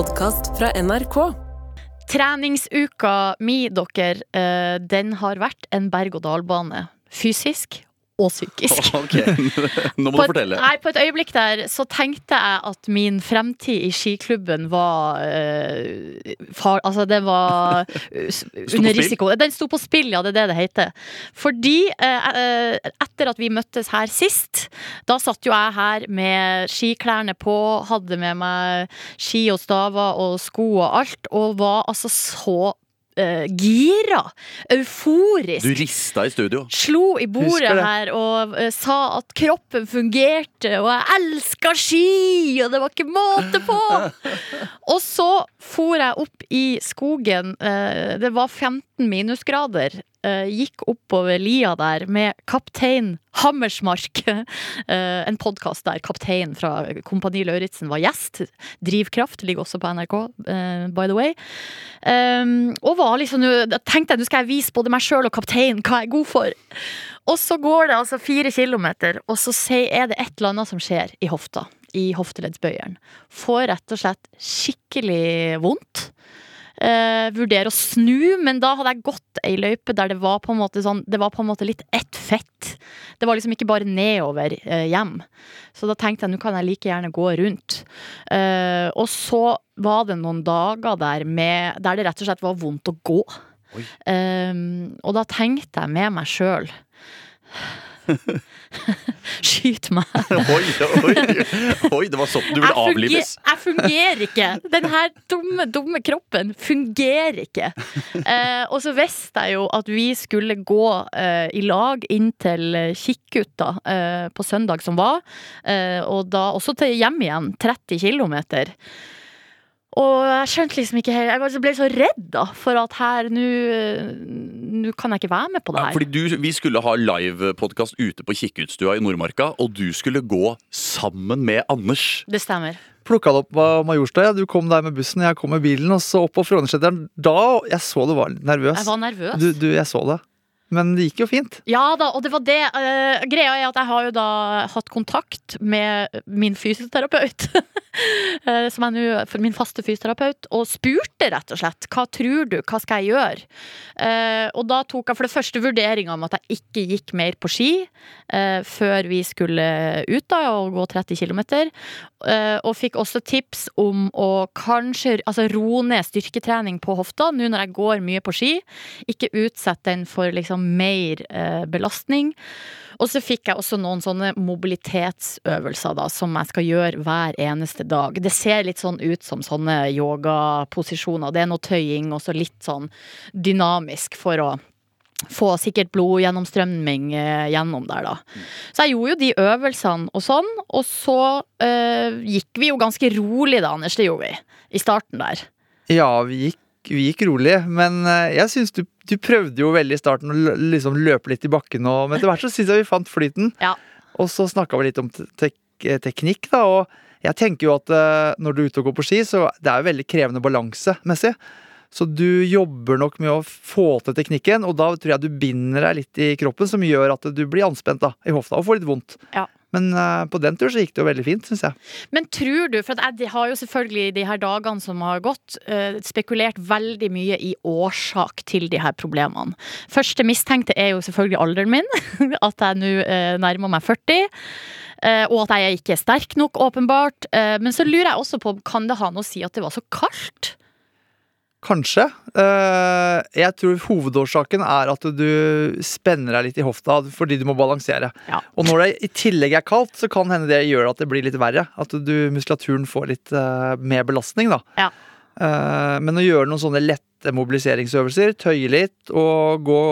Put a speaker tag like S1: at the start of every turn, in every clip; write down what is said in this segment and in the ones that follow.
S1: podkast fra NRK.
S2: Treningsuka mi, dere, eh, den har vært en berg-og-dal-bane. Fysisk og psykisk.
S3: Ok, Nå må
S2: På
S3: du
S2: et,
S3: fortelle.
S2: nei, på et øyeblikk der så tenkte jeg at min fremtid i skiklubben var uh, far, Altså, det var uh, under risiko. Den sto på spill, ja, det er det det heter. Fordi uh, eh, etter at vi møttes her sist, da satt jo jeg her med skiklærne på, hadde med meg ski og staver og sko og alt, og var altså så eh, gira. Euforisk
S3: Du rista i studio.
S2: slo i bordet her og uh, sa at kroppen fungerte, og jeg elska ski, og det var ikke måte på! og så for jeg opp i skogen, Uh, det var 15 minusgrader, eh, gikk oppover lia der med kaptein Hammersmark, Uh, en podkast der kaptein fra Kompani Lauritzen var gjest. Drivkraft ligger også på NRK, uh, by the way. Um, og var liksom, tenkte jeg nå skal jeg vise både meg sjøl og kapteinen hva jeg er god for. Og så går det altså fire kilometer, og så er det et eller annet som skjer i hofta. I hofteleddsbøyeren. Får rett og slett skikkelig vondt. Eh, vurdere å snu, men da hadde jeg gått ei løype der det var på en måte sånn Det var på en måte litt ett fett. Det var liksom ikke bare nedover eh, hjem. Så da tenkte jeg nå kan jeg like gjerne gå rundt. Eh, og så var det noen dager der, med, der det rett og slett var vondt å gå. Eh, og da tenkte jeg med meg sjøl Skyt meg.
S3: Oi, oi, oi, det var sånn du ville avlives.
S2: Jeg fungerer ikke. Den her dumme, dumme kroppen fungerer ikke. Eh, og så visste jeg jo at vi skulle gå eh, i lag inn til Kikkutta eh, på søndag som var. Eh, og da også til hjem igjen. 30 km. Og jeg skjønte liksom ikke helt Jeg ble så redd da for at her Nå kan jeg ikke være med på det
S3: Ja,
S2: her.
S3: fordi du, Vi skulle ha livepodkast ute på Kikkutstua i Nordmarka, og du skulle gå sammen med Anders.
S2: Det stemmer.
S4: Plukka det opp på Majorstua. Ja. Du kom der med bussen, jeg kom med bilen. Og så opp på Frognerseteren. Da Jeg så du var nervøs.
S2: Jeg var nervøs.
S4: Du, du, jeg så det. Men det gikk jo fint.
S2: Ja da, og det var det. Uh, greia er at jeg har jo da hatt kontakt med min fysioterapeut. eh, som er nå, min faste fysioterapeut, og spurte rett og slett hva tror du, hva skal jeg gjøre? Uh, og da tok jeg for det første vurderinga om at jeg ikke gikk mer på ski før vi skulle ut da og gå 30 km. Og fikk også tips om å kanskje altså, roe ned styrketrening på hofta nå når jeg går mye på ski. Ikke utsette den for liksom mer eh, belastning. Og så fikk jeg også noen sånne mobilitetsøvelser da, som jeg skal gjøre hver eneste dag. Det ser litt sånn ut som sånne yogaposisjoner. Det er noe tøying og så litt sånn dynamisk for å få sikkert blodgjennomstrømming eh, gjennom der, da. Så jeg gjorde jo de øvelsene og sånn, og så eh, gikk vi jo ganske rolig da, Anders. Det gjorde vi. I starten der.
S4: Ja, vi gikk, vi gikk rolig, men eh, jeg syns du, du prøvde jo veldig i starten å liksom løpe litt i bakken, og, men etter hvert så syns jeg vi fant flyten.
S2: Ja.
S4: Og så snakka vi litt om tek teknikk, da, og jeg tenker jo at uh, når du er ute og går på ski, så det er jo veldig krevende balansemessig. Så du jobber nok med å få til teknikken, og da tror jeg du binder deg litt i kroppen, som gjør at du blir anspent da, i hofta og får litt vondt.
S2: Ja.
S4: Men eh, på den tur så gikk det jo veldig fint, syns jeg.
S2: Men tror du, for jeg har jo selvfølgelig de her dagene som har gått, eh, spekulert veldig mye i årsak til de her problemene. Første mistenkte er jo selvfølgelig alderen min, at jeg nå eh, nærmer meg 40. eh, og at jeg ikke er sterk nok, åpenbart. Men så lurer jeg også på, kan det ha noe å si at det var så kaldt?
S4: Kanskje. Eh, jeg tror hovedårsaken er at du spenner deg litt i hofta fordi du må balansere.
S2: Ja.
S4: Og når det i tillegg er kaldt, så kan hende det gjør at det blir litt verre. At du, muskulaturen får litt eh, mer belastning, da.
S2: Ja.
S4: Eh, men å gjøre noen sånne lette mobiliseringsøvelser, tøye litt og gå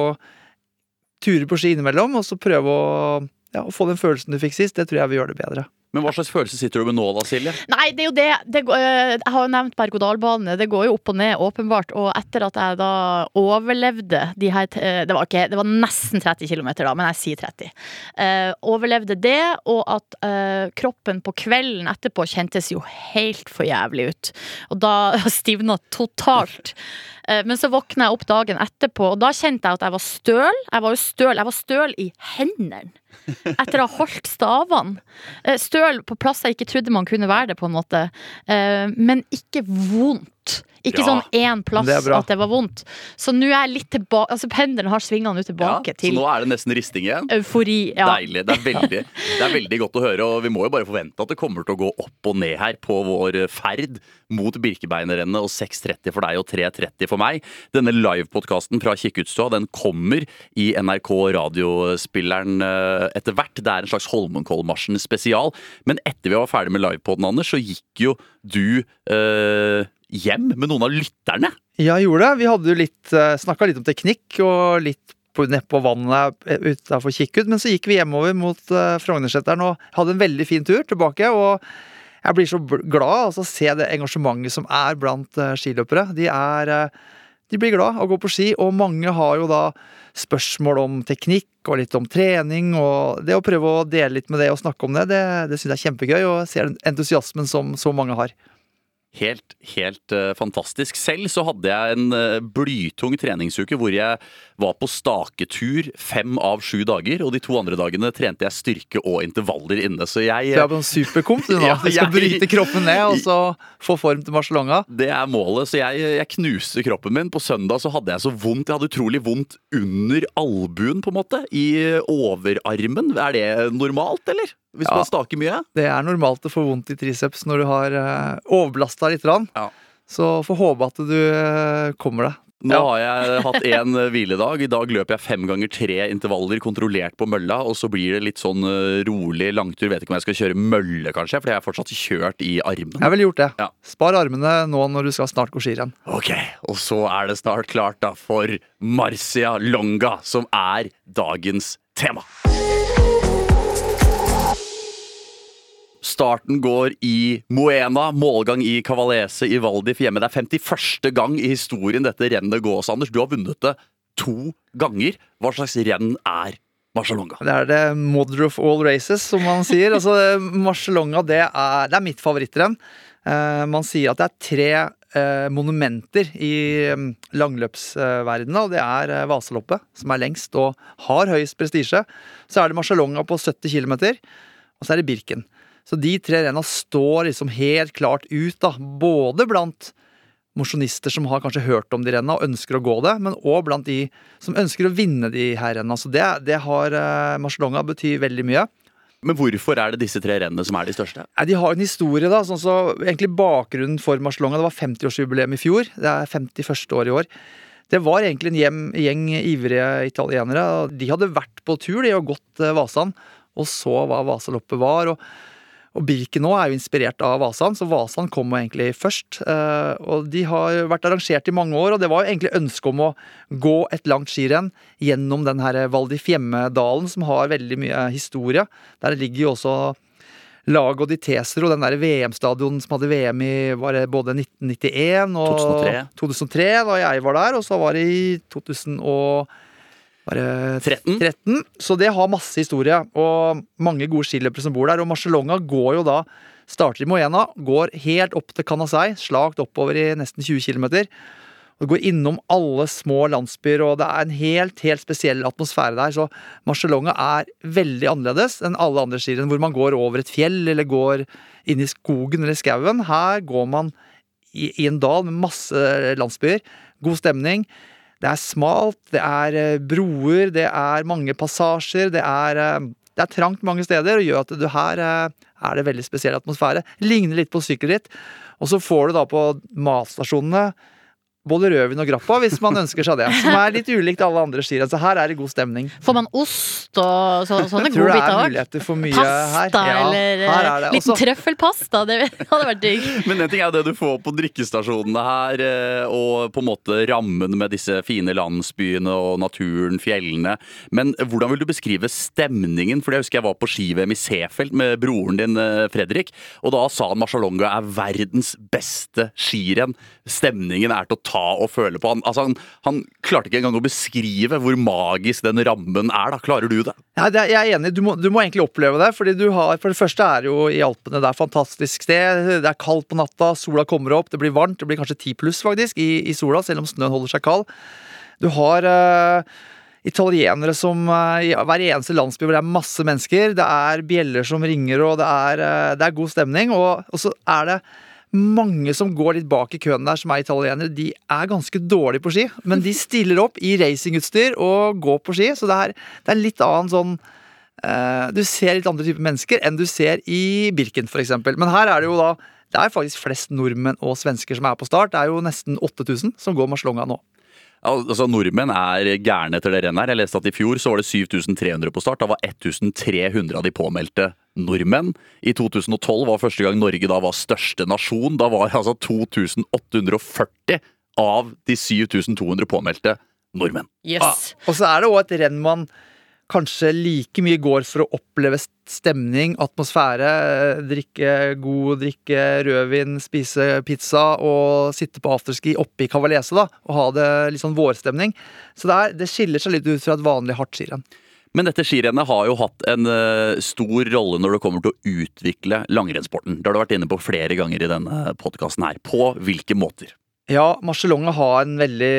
S4: turer på ski innimellom, og så prøve å, ja, å få den følelsen du fikk sist, det tror jeg vil gjøre det bedre.
S3: Men hva slags følelse sitter du med nå, da, Silje?
S2: Nei, det er jo det, det eh, Jeg har jo nevnt berg-og-dal-bane. Det går jo opp og ned, åpenbart. Og etter at jeg da overlevde de her eh, Det var, ikke, det var nesten 30 km, da, men jeg sier 30. Uh, overlevde det, og at uh, kroppen på kvelden etterpå kjentes jo helt for jævlig ut. Og da stivna totalt. Eh, men så våkna jeg opp dagen etterpå, og da kjente jeg at jeg var støl. Jeg var jo støl, jeg var støl i hendene. Etter å ha holdt stavene. Eh, Støl på plasser jeg ikke trodde man kunne være det, på en måte. Eh, Men ikke vondt. Ikke
S3: Ja.
S2: sånn én plass
S4: Det
S2: at det var vondt. Så nå er jeg litt tilbake Altså pendelen har svinga tilbake
S3: Ja,
S2: til
S3: så nå er det nesten risting igjen.
S2: eufori. Ja.
S3: Deilig. Det er, veldig, det er veldig godt å høre, og vi må jo bare forvente at det kommer til å gå opp og ned her på vår ferd mot Birkebeinerrennet og 6.30 for deg og 3.30 for meg. Denne livepodkasten fra Kikkutstua den kommer i NRK radiospilleren eh, etter hvert. Det er en slags Holmenkollmarsjen spesial. Men etter vi var ferdig med livepoden, Anders, så gikk jo du eh, hjem med noen av lytterne.
S4: Ja, jeg gjorde det. Vi hadde jo litt, snakka litt om teknikk og litt nedpå på vannet utafor Kikkut. Men så gikk vi hjemover mot uh, Frognerseteren og hadde en veldig fin tur tilbake. Og jeg blir så glad altså, å se det engasjementet som er blant eh, skiløpere. De er eh, de blir glad å gå på ski, og mange har jo da spørsmål om teknikk og litt om trening. Og det å prøve å dele litt med det og snakke om det, det, det syns jeg er kjempegøy. Og jeg ser den entusiasmen som så mange har.
S3: Helt, helt uh, fantastisk. Selv så hadde jeg en uh, blytung treningsuke hvor jeg var på staketur fem av sju dager. Og de to andre dagene trente jeg styrke og intervaller inne. Så jeg
S4: Du er på en superkomp du nå.
S3: Ja,
S4: Du skal
S3: jeg-
S4: bryte kroppen ned og så få form til Barcelona.
S3: Det er målet, så jeg, jeg knuste kroppen min. På søndag så hadde jeg så vondt. Jeg hadde utrolig vondt under albuen, på en måte. I overarmen. Er det normalt, eller? Hvis
S4: Ja.
S3: man staker mye?
S4: Det er normalt å få vondt i triceps når du har uh, overbelasta litt. Rann.
S3: Ja.
S4: Så får håpe at du uh, kommer deg.
S3: Nå
S4: Ja.
S3: har jeg hatt én hviledag. I dag løper jeg fem ganger tre intervaller kontrollert på mølla. Og så blir det litt sånn eh, rolig langtur. Vet ikke om jeg skal kjøre mølle, kanskje, for jeg er fortsatt kjørt i armene.
S4: Jeg ville gjort det.
S3: Ja.
S4: Spar armene nå når du skal snart gå skirenn.
S3: Ok, og så er det snart klart da for Marcia Longa, som er dagens tema. Starten går i Moena, målgang i Cavalese i Valdif hjemme. Det er 51. gang i historien dette rennet gås, Anders. Du har vunnet det to ganger. Hva slags renn er Marcialonga?
S4: Det er det mother of all races, som man sier. altså, Marcialonga det er, det er mitt favorittrenn. Eh, man sier at det er tre eh, monumenter i um, langløpsverdenen, og det er Vasaloppet, som er lengst og har høyest prestisje. Så er det Marcialonga på 70 km, og så er det Birken. Så de tre renna står liksom helt klart ut, da. Både blant mosjonister som har kanskje hørt om de renna og ønsker å gå det, men òg blant de som ønsker å vinne de her renna. Så det, det har eh, Marcelonga betyr veldig mye.
S3: Men hvorfor er det disse tre rennene som er de største?
S4: Nei, De har en historie, da. sånn så egentlig Bakgrunnen for Marcelonga Det var 50-årsjubileum i fjor. Det er 51. år i år. Det var egentlig en hjem, gjeng ivrige italienere. De hadde vært på tur de og gått eh, Vasan, og så hva Vasaloppet var. og og Birken nå er jo inspirert av Vasan, så Vasan kom jo egentlig først. Eh, og de har vært arrangert i mange år, og det var jo egentlig ønsket om å gå et langt skirenn gjennom den her Valdi Fjemme-dalen, som har veldig mye historie. Der ligger jo også Lago di Tesero, den der VM-stadion som hadde VM i både 1991 og
S3: 2003.
S4: 2003, da jeg var der, og så var det i 2000 det
S3: 13?
S4: 13. Så det har masse historie, og mange gode skiløpere som bor der. Og Marcelonga går jo da Starter i Moena, går helt opp til Canasei, slakt oppover i nesten 20 km. Og går innom alle små landsbyer, og det er en helt helt spesiell atmosfære der. Så Marcelonga er veldig annerledes enn alle andre skirenn hvor man går over et fjell eller går inn i skogen eller skauen. Her går man i, i en dal med masse landsbyer. God stemning. Det er smalt, det er eh, broer, det er mange passasjer, det er, eh, det er trangt mange steder, og gjør at du her eh, er det veldig spesiell atmosfære. Ligner litt på sykkelritt. Og så får du da på matstasjonene både rødvin og grappa, hvis man ønsker seg det. Som er litt ulikt alle andre skirenn. Så her er det god stemning.
S2: Får man ost og så, sånne
S4: biter. tror det er
S2: òg?
S4: muligheter for mye her.
S2: Pasta
S4: Ja,
S2: eller
S4: her er det.
S2: eh, liten
S4: Også-
S2: trøffelpasta. Det hadde vært digg.
S3: Men en ting er det du får på drikkestasjonene her, eh, og på en måte rammen med disse fine landsbyene og naturen, fjellene. Men hvordan vil du beskrive stemningen? For jeg husker jeg var på ski-VM i Seefeld med broren din eh, Fredrik, og da sa han Marcialonga er verdens beste skirenn. Stemningen er til å ta og føle på. Han, altså han, han klarte ikke engang å beskrive hvor magisk den rammen er. da. Klarer du det?
S4: Ja, det er, jeg er enig. Du må, du må egentlig oppleve det. fordi du har, For det første er jo i Alpene. Det er et fantastisk sted. Det er kaldt på natta, sola kommer opp, det blir varmt. Det blir kanskje ti pluss faktisk i, i sola, selv om snøen holder seg kald. Du har eh, italienere som eh, i hver eneste landsby hvor det er masse mennesker. Det er bjeller som ringer, og det er, eh, det er god stemning. Og, og så er det mange som går litt bak i køen der, som er italienere. De er ganske dårlige på ski, men de stiller opp i racingutstyr og går på ski. Så det er, det er litt annen sånn uh, Du ser litt andre typer mennesker enn du ser i Birken, f.eks. Men her er det jo da det er faktisk flest nordmenn og svensker som er på start. Det er jo nesten 8000 som går Marslonga nå.
S3: Altså, Nordmenn er gærne etter det rennet her. Jeg leste at i fjor så var det 7300 på start. Da var 1300 av de påmeldte nordmenn. I 2012 var første gang Norge da var største nasjon. Da var altså 2840 av de 7200 påmeldte nordmenn.
S2: Yes.
S4: Og så er det òg et renn man kanskje like mye går for å oppleve stemning, atmosfære, drikke god drikke rødvin, spise pizza og sitte på afterski oppe i Cavalese da, og ha det litt sånn vårstemning. Så det, er, det skiller seg litt ut fra et vanlig hardt skirenn.
S3: Men dette skirennet har jo hatt en uh, stor rolle når det kommer til å utvikle langrennssporten. Det har du vært inne på flere ganger i denne podkasten her. På hvilke måter?
S4: Ja, Marcellonga har en veldig,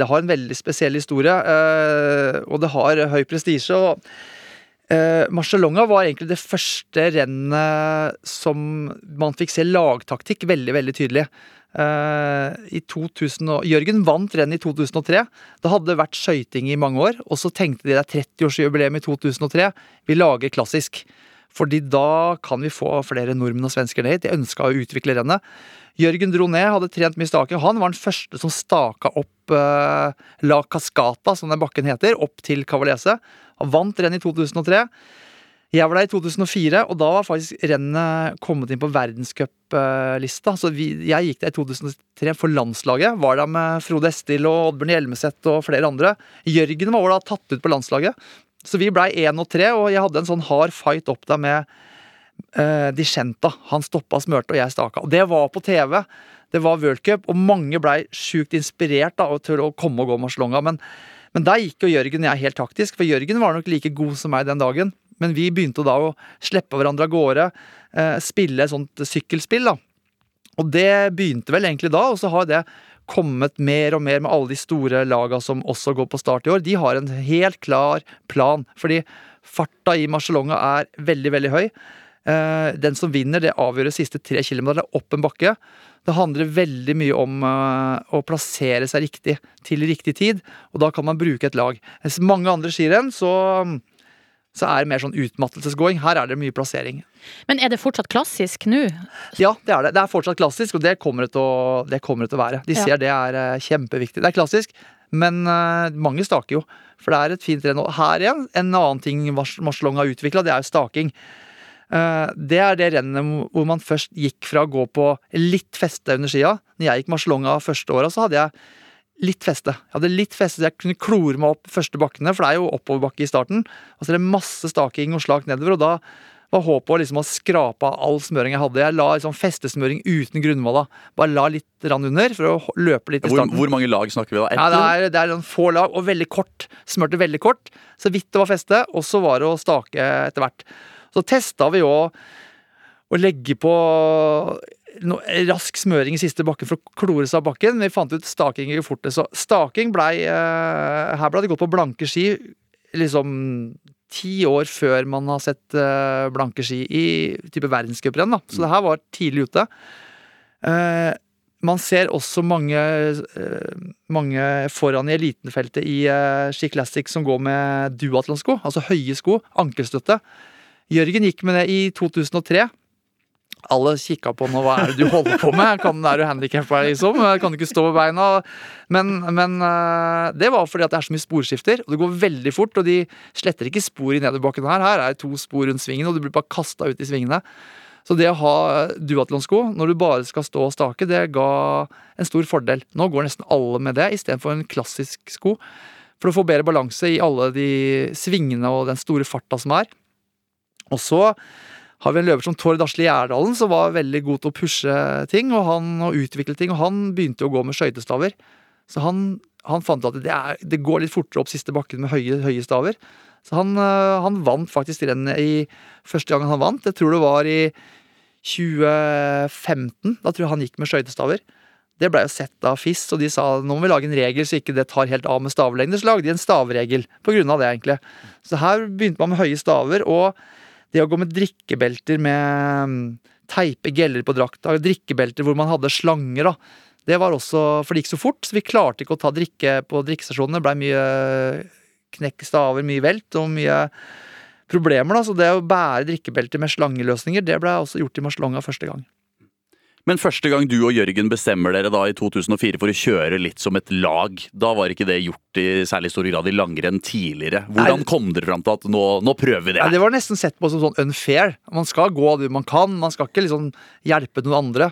S4: det har en veldig spesiell historie, eh, og det har høy prestisje. og eh, var egentlig det første rennet som man fikk se lagtaktikk veldig veldig tydelig. Eh, I 2000, Jørgen vant rennet i 2003. Det hadde vært skøyting i mange år. Og så tenkte de det er 30-årsjubileum i 2003. Vi lager klassisk. Fordi da kan vi få flere nordmenn og svensker ned hit. De ønska å utvikle rennet. Jørgen dro ned, hadde trent mye staking. Han var den første som staka opp eh, La Cascata, som den bakken heter, opp til Cavalese. Han vant rennet i 2003. Jeg var der i 2004, og da var faktisk rennet kommet inn på verdenscuplista. Så vi, jeg gikk der i 2003 for landslaget. Var der med Frode Estil og Oddbjørn Hjelmeset og flere andre. Jørgen var da tatt ut på landslaget. Så vi blei én og tre, og jeg hadde en sånn hard fight opp der med uh, Dicenta. Han stoppa smørte, og jeg staka. Og det var på TV. Det var worldcup, og mange blei sjukt inspirert da, til å komme og gå marsjlonga. Men, men der gikk jo Jørgen og jeg helt taktisk, for Jørgen var nok like god som meg den dagen. Men vi begynte da å slippe hverandre av gårde, uh, spille et sånt sykkelspill. da. Og det begynte vel egentlig da, og så har det kommet mer og mer med alle de store laga som også går på start i år. De har en helt klar plan, fordi farta i Marcelonga er veldig, veldig høy. Eh, den som vinner, det avgjør de siste tre kilometerne opp en bakke. Det handler veldig mye om eh, å plassere seg riktig til riktig tid, og da kan man bruke et lag. Mens mange andre skirenn så, så er det mer sånn utmattelsesgåing. Her er det mye plassering.
S2: Men er det fortsatt klassisk nå?
S4: Ja, det er det. Det er fortsatt klassisk, og det kommer det til å, det det til å være. De
S2: Ja.
S4: ser det er eh, kjempeviktig. Det er klassisk, men eh, mange staker jo. For det er et fint renn. Her igjen, en annen ting Marcelong har utvikla, det er jo staking. Eh, Det er det rennet hvor man først gikk fra å gå på litt feste under skia. Når jeg gikk Marcelonga første åra, så hadde jeg litt feste. Jeg hadde litt feste så jeg kunne klore meg opp første bakkene, for det er jo oppoverbakke i starten. Og så er det masse staking og slak nedover, og da var håpet å liksom av all smøring jeg hadde. Jeg la liksom festesmøring uten grunnmåla. Bare la litt rann under for å løpe litt i starten.
S3: hvor mange lag snakker vi da?
S4: Ja, det er, det er få lag, og veldig kort. Smørte veldig kort, så vidt det var feste, og så var det å stake etter hvert. Så testa vi jo å legge på no, rask smøring i siste bakken for å klore seg av bakken, vi fant ut staking gikk fort. Så staking blei eh, Her ble det gått på blanke ski liksom ti år før man har sett eh, blanke ski i type verdenscuprenn. da. Så det her var tidlig ute. Eh, man ser også mange, eh, mange foran i elitenfeltet i uh, Ski Classic som går med duatlonsko, altså høye sko, ankelstøtte. Jørgen gikk med det i 2003. Alle kikka på nå, hva er det du holder på med? Kan, er du handikappa, liksom? Kan du ikke stå med beina? Men, men eh, det var fordi at det er så mye sporskifter, og det går veldig fort. Og de sletter ikke spor i nedoverbakken her. Her er det to spor rundt svingen, og du blir bare kasta ut i svingene. Så det å ha duatlonsko når du bare skal stå og stake, det ga en stor fordel. Nå går nesten alle med det istedenfor en klassisk sko. For å få bedre balanse i alle de svingene og den store farta som er. Og så har vi en løper som Tord Asle Gjerdalen, som var veldig god til å pushe ting og, han, og utvikle ting. Og han begynte å gå med skøytestaver. Så han, han fant at det, er, det går litt fortere opp siste bakken med høye, høye staver. Så han, øh, han vant faktisk rennet i første gangen han vant. Jeg tror det var i 2015. Da tror jeg han gikk med skøytestaver. Det blei jo sett av FIS, og de sa nå må vi lage en regel så ikke det tar helt av med stavlengde. Så lagde de en stavregel på grunn av det, egentlig. Så her begynte man med høye staver, og det å gå med drikkebelter med mm, teipe geller på drakta, drikkebelter hvor man hadde slanger, da. Det var også, for det gikk så fort, så vi klarte ikke å ta drikke på drikkestasjonene. Det blei mye knekk staver, mye velt og mye problemer, da. Så det å bære drikkebelter med slangeløsninger, det blei også gjort i Marslonga første gang.
S3: Men første gang du og Jørgen bestemmer dere da i 2004 for å kjøre litt som et lag, da var ikke det gjort i særlig stor grad i langrenn tidligere. Hvordan
S4: Nei.
S3: kom dere fram til at nå, nå prøver vi det?
S4: Ja, det var nesten sett på som sånn unfair. Man skal gå det man kan, man skal ikke liksom hjelpe noen andre.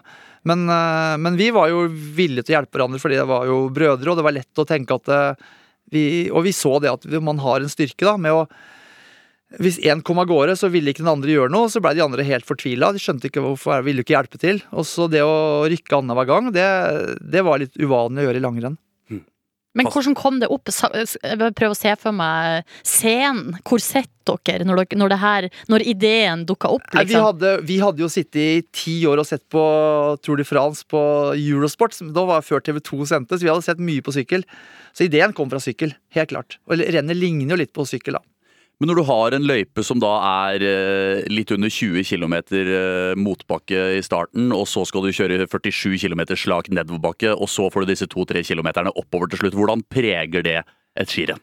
S4: Men, eh, men vi var jo villige til å hjelpe hverandre fordi det var jo brødre, og det var lett å tenke at eh, vi Og vi så det at man har en styrke da med å hvis én kom av gårde, så ville ikke den andre gjøre noe. Så blei de andre helt fortvila. De skjønte ikke hvorfor, ville ikke hjelpe til. Og så det å rykke annenhver gang, det, det var litt uvanlig å gjøre i langrenn.
S2: Men hvordan kom det opp? Sa- Jeg vil prøve å se for meg scenen. Hvor sitter dere når, dere, når, det her, når ideen dukka opp?
S4: Liksom? vi, hadde, vi hadde jo sittet i ti år og sett på Tour de France på Eurosport. Da var det før TV2 sendte, så vi hadde sett mye på sykkel. Så ideen kom fra sykkel, helt klart. Og rennet ligner jo litt på sykkel, da.
S3: Men når du har en løype som da er eh, litt under 20 km eh, motbakke i starten, og så skal du kjøre 47 km slak nedoverbakke, og så får du disse 2-3 km oppover til slutt, hvordan preger det et skirenn?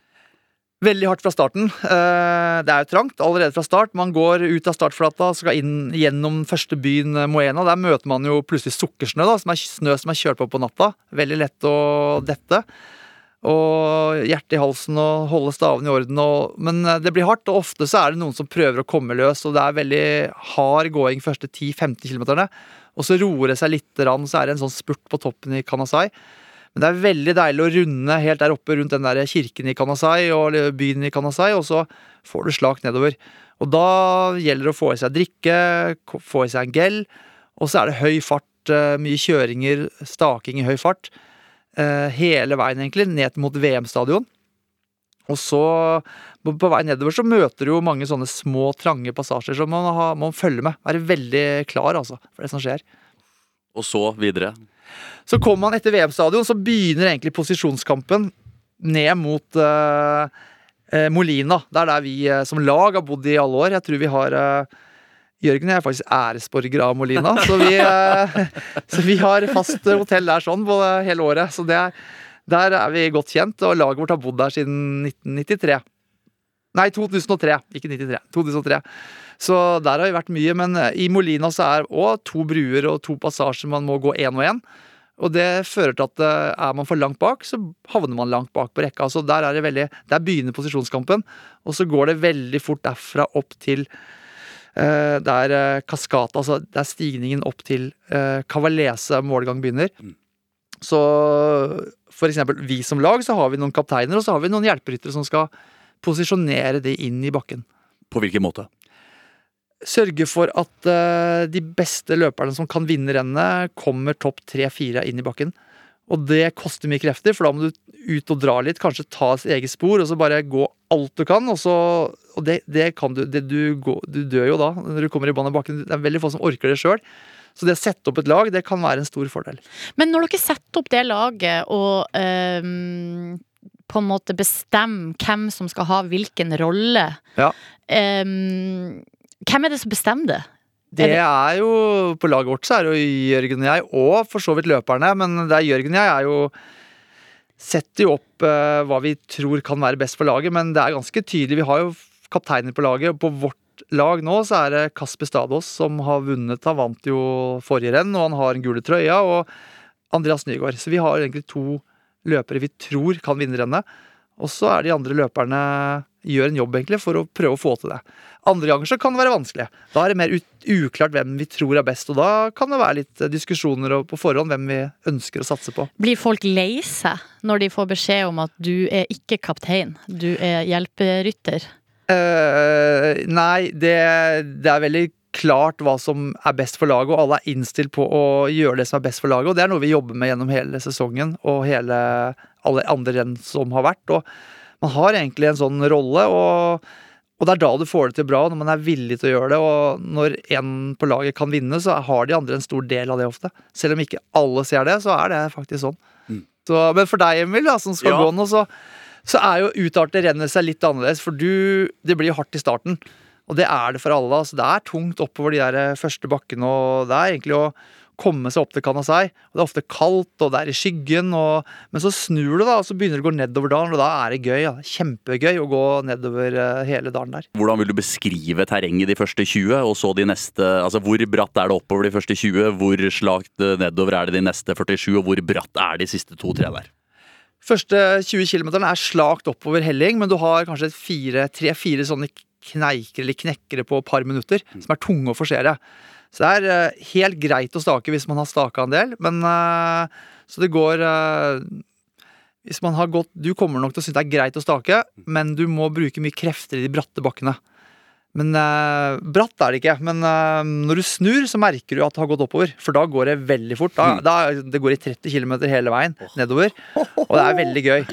S4: Veldig hardt fra starten. Eh, Det er jo trangt allerede fra start. Man går ut av startflata skal inn gjennom første byen Moena. Der møter man jo plutselig sukkersnø, da, som er snø som er kjørt på på natta. Veldig lett å dette. Og hjertet i halsen og holde stavene i orden. Og, men eh, det blir hardt, og ofte så er det noen som prøver å komme løs, og det er veldig hard gåing første 10-15 km. Og så roer det seg litt, så er det en sånn spurt på toppen i Kanasai. Men det er veldig deilig å runde helt der oppe rundt den der kirken i Kanasai og byen i Kanasai, og så får du slak nedover. Og da gjelder det å få i seg drikke, få i seg en gel, og så er det høy fart, eh, mye kjøringer, staking i høy fart. Eh, Hele veien, egentlig, ned mot VM-stadion. Og så, på, vei nedover, så møter du jo mange sånne små, trange passasjer som man ha, må følge med. Være veldig klar, altså, for det som skjer.
S3: Og så videre.
S4: Så kommer man etter VM-stadion, så begynner egentlig posisjonskampen ned mot eh, Molina. Det er der vi som lag har bodd i alle år. Jeg tror vi har Jørgen og jeg er faktisk æresborgere av Molina, så vi, eh, så vi har fast hotell der sånn på hele året. Så er, der er vi godt kjent, og laget vårt har bodd der siden 1993. Nei, 2003, ikke 93. 2003. Så der har vi vært mye, men eh, i Molina så er òg to bruer og to passasjer man må gå én og én. Og det fører til at eh, er man for langt bak, så havner man langt bak på rekka. Så der er det veldig Der begynner posisjonskampen, og så går det veldig fort derfra opp til eh, er kaskat, altså altså er stigningen opp til eh, Cavalese målgang begynner. Så for eksempel vi som lag, så har vi noen kapteiner, og så har vi noen hjelperyttere som skal posisjonere det inn i bakken
S3: På hvilken måte?
S4: sørge for at eh, de beste løperne som kan vinne rennet, kommer topp tre-fire inn i bakken. Og det koster mye krefter, for da må du ut og dra litt, kanskje ta et eget spor, og så bare gå alt du kan. Og, så, og det, det kan du det du, går, du dør jo da når du kommer i bakken. Det er veldig få som orker det sjøl. Så det å sette opp et lag, det kan være en stor fordel.
S2: Men når dere setter opp det laget og ehm, på en måte bestemmer hvem som skal ha hvilken rolle,
S4: Ja.
S2: ehm, hvem er det som bestemmer det?
S4: Det er jo På laget vårt så er jo Jørgen og jeg, og for så vidt løperne, men det er Jørgen og jeg er jo Setter jo opp uh, hva vi tror kan være best for laget, men det er ganske tydelig. Vi har jo kapteiner på laget. og På vårt lag nå så er det Kasper Stadås som har vunnet. Han vant jo forrige renn, og han har en gule trøya. Og Andreas Nygaard. Så vi har egentlig to løpere vi tror kan vinne rennet. Og så er de andre løperne gjør en jobb egentlig for å prøve å få til det. Andre ganger så kan det være vanskelig. Da er det mer uklart hvem vi tror er best, og da kan det være litt eh, diskusjoner på forhånd hvem vi ønsker å satse på.
S2: Blir folk lei seg når de får beskjed om at du er ikke kaptein, du er hjelperytter?
S4: Uh, nei, det, det er veldig klart hva som er best for laget, og alle er innstilt på å gjøre det som er best for laget. Og det er noe vi jobber med gjennom hele sesongen og hele, alle andre renn som har vært. Og man har egentlig en sånn rolle, og, Og det er da du får det til bra, når man er villig til å gjøre det. Og når en på laget kan vinne, så har de andre en stor del av det ofte. Selv om ikke alle ser det, så er det faktisk sånn.
S3: Mm.
S4: Så, men for deg, Emil, da, som skal
S3: Ja.
S4: gå nå, så, så er jo utartet rennet seg litt annerledes. For du Det blir jo hardt i starten. Og det er det for alle. Altså, det er tungt oppover de der første bakkene, og det er egentlig å komme seg opp til Kanasai. Og det er ofte kaldt, og det er i skyggen, og, men så snur du, da, og så begynner du å gå nedover dalen, og da er det gøy. Ja. Kjempegøy å gå nedover eh, hele dalen der.
S3: Hvordan vil du beskrive terrenget de første 20, og så de neste Altså hvor bratt er det oppover de første 20, hvor slakt eh, nedover er det de neste 47, og hvor bratt er de siste to-tre der?
S4: Første 20 km er slakt oppover helling, men du har kanskje tre-fire sånne kneiker eller knekkere på et par minutter som er tunge å forsere. Så det er uh, helt greit å stake hvis man har staka en del, men uh, Så det går uh, Hvis man har gått Du kommer nok til å synes det er greit å stake, men du må bruke mye krefter i de bratte bakkene. Men eh, bratt er det ikke. Men eh, når du snur, så merker du at det har gått oppover. For da går det veldig fort. Da, da, det går i 30 km hele veien nedover. Og det er veldig gøy.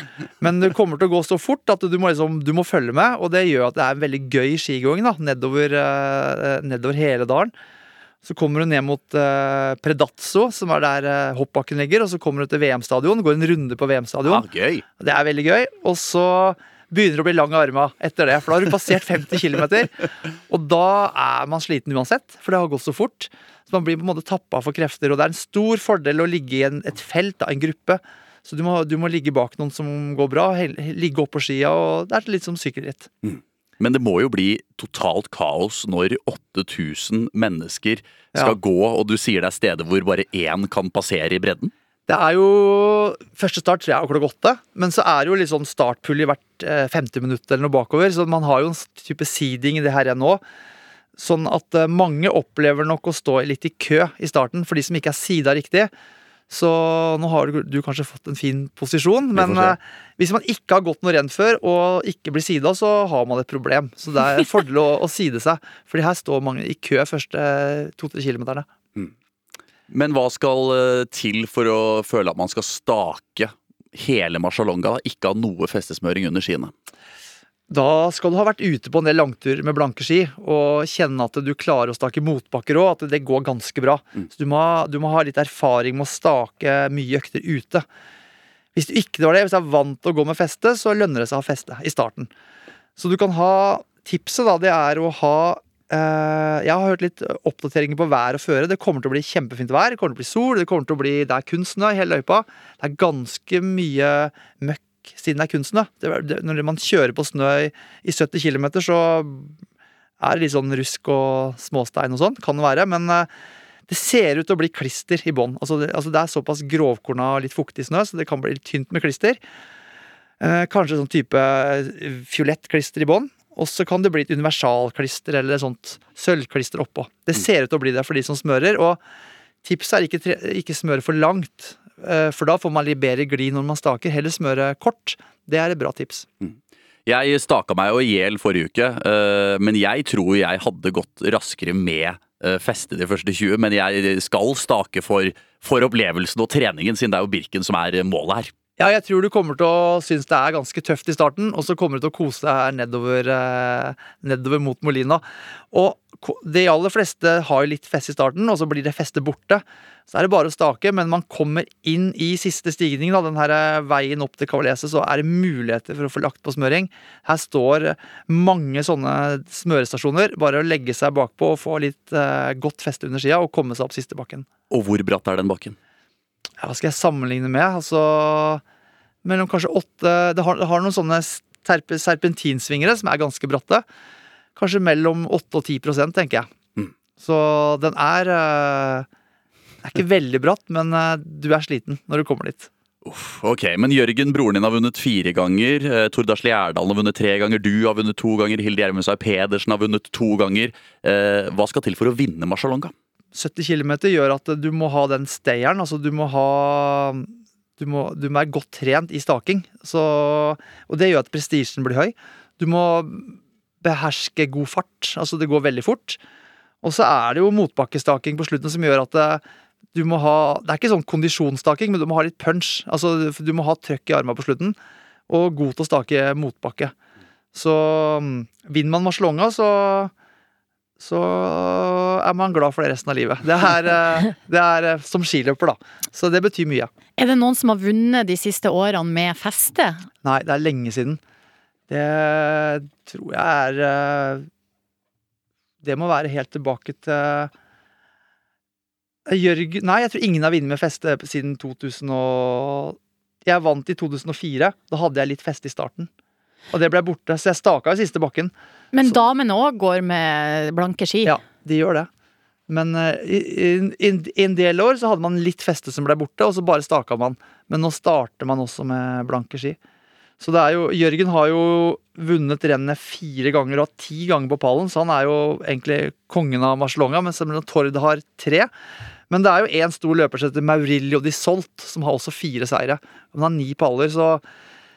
S4: Men det kommer til å gå så fort at du må, liksom, du må følge med. Og det gjør at det er en veldig gøy skigåing da, nedover, eh, nedover hele dalen. Så kommer du ned mot eh, Predazzo, som er der eh, hoppbakken ligger. Og så kommer du til VM-stadion. Går en runde på VM-stadion.
S3: Ah!
S4: Det er veldig gøy. Og så begynner å bli lang i arma etter det. For da har du passert 50 km. Og da er man sliten uansett, for det har gått så fort. Så man blir på en måte tappa for krefter. Og det er en stor fordel å ligge i en, et felt, da, en gruppe. Så du må, du må ligge bak noen som går bra, ligge oppå skia, og det er litt som sykkelritt.
S3: Men det må jo bli totalt kaos når 8000 mennesker skal
S4: Ja.
S3: gå, og du sier det er steder hvor bare én kan passere i bredden?
S4: Det er jo Første start tror jeg er klokka åtte, men så er det jo sånn startpull i hvert eh, femte minutt eller noe bakover, så man har jo en type seeding i det her nå. Sånn at eh, mange opplever nok å stå litt i kø i starten, for de som ikke er sida riktig. Så nå har du, du kanskje fått en fin posisjon, men eh, hvis man ikke har gått noe renn før og ikke blir sida, så har man et problem. Så det er en fordel å, å side seg, for her står mange i kø første to-tre kilometerne.
S3: Men hva skal eh, til for å føle at man skal stake hele Marcialonga. Ikke ha noe festesmøring under skiene?
S4: Da skal du ha vært ute på en del langtur med blanke ski og kjenne at du klarer å stake motbakker òg, at det går ganske bra. Så du må, du må ha litt erfaring med å stake mye økter ute. Hvis du ikke var det, hvis du er vant til å gå med feste, så lønner det seg å ha feste i starten. Så du kan ha Tipset da, det er å ha Jeg har hørt litt oppdateringer på vær og føre. Det kommer til å bli kjempefint vær, det kommer til å bli sol, det kommer til å bli Det er kun snø i hele løypa. Det er ganske mye møkk siden det er kun snø. Det, det, når man kjører på snø i, i 70 km, så er det litt sånn rusk og småstein og sånn. Kan det være. Men eh, det ser ut til å bli klister i bånn. Altså, altså det er såpass grovkorna og litt fuktig snø, så det kan bli litt tynt med klister. Eh, kanskje sånn type eh, fiolett klister i bånn. Og så kan det bli et universalklister eller et sånt sølvklister oppå. Det ser ut til å bli det for de som smører. Og tipset er ikke, ikke smøre for langt, eh, for da får man litt bedre glid når man staker. Heller smøre kort. Det er et bra tips.
S3: Jeg staka meg jo i hjel forrige uke, eh, men jeg tror jeg hadde gått raskere med eh, feste de første 20. Men jeg skal stake for, for opplevelsen og treningen, siden det er jo Birken som er målet her.
S4: Ja, jeg tror du kommer til å synes det er ganske tøft i starten, og så kommer du til å kose deg her nedover, eh, nedover mot Molina. Og de aller fleste har jo litt fest i starten, og så blir det festet borte. Så er det bare å stake, men man kommer inn i siste stigning, da, den her eh, veien opp til Kavalese, så er det muligheter for å få lagt på smøring. Her står mange sånne smørestasjoner. Bare å legge seg bakpå og få litt eh, godt feste under skia og komme seg opp siste bakken.
S3: Og hvor bratt er den bakken?
S4: Ja, hva skal jeg sammenligne med? Altså mellom kanskje åtte Det har, det har noen sånne terpe, serpentinsvingere som er ganske bratte. Kanskje mellom 8 og 10 tenker jeg.
S3: Mm.
S4: Så den er Det er ikke veldig bratt, men eh, du er sliten når du kommer dit.
S3: Uff, ok, Men Jørgen, broren din, har vunnet fire ganger. Eh, Tord Asle Gjerdalen har vunnet tre ganger. Du har vunnet to ganger. Hilde Gjermundsvei Pedersen har vunnet to ganger. Eh, hva skal til for å vinne Marcialonga?
S4: 70 km gjør at du må ha den stayeren. Altså du må ha du må, du må være godt trent i staking. Så, og det gjør at prestisjen blir høy. Du må beherske god fart. Altså det går veldig fort. Og så er det jo motbakkestaking på slutten som gjør at det, du må ha Det er ikke sånn kondisjonsstaking, men du må ha litt punch. Altså du må ha trøkk i armene på slutten. Og god til å stake motbakke. Så mm, vinner man Marcelonga, så så er man glad for det resten av livet. Det er, eh, det er eh, som skiløper, da. Så det betyr mye.
S2: Er det noen som har vunnet de siste årene med feste?
S4: Nei, det er lenge siden. Det tror jeg er eh, Det må være helt tilbake til Jørgen Nei, jeg tror ingen har vunnet med feste siden 2000 og Jeg vant i 2004. Da hadde jeg litt feste i starten. Og det ble borte, så jeg staka i siste bakken.
S2: Men
S4: Så-
S2: damene òg går med blanke ski.
S4: Ja, de gjør det. Men eh, i, i, i en del år så hadde man litt feste som ble borte, og så bare staka man. Men nå starter man også med blanke ski. Så det er jo, Jørgen har jo vunnet rennet fire ganger og har ti ganger på pallen, så han er jo egentlig kongen av Marcelonga, mens Tord har tre. Men det er jo én stor løper som heter Maurilio di Solt, som har også fire seire. Han har ni paller, så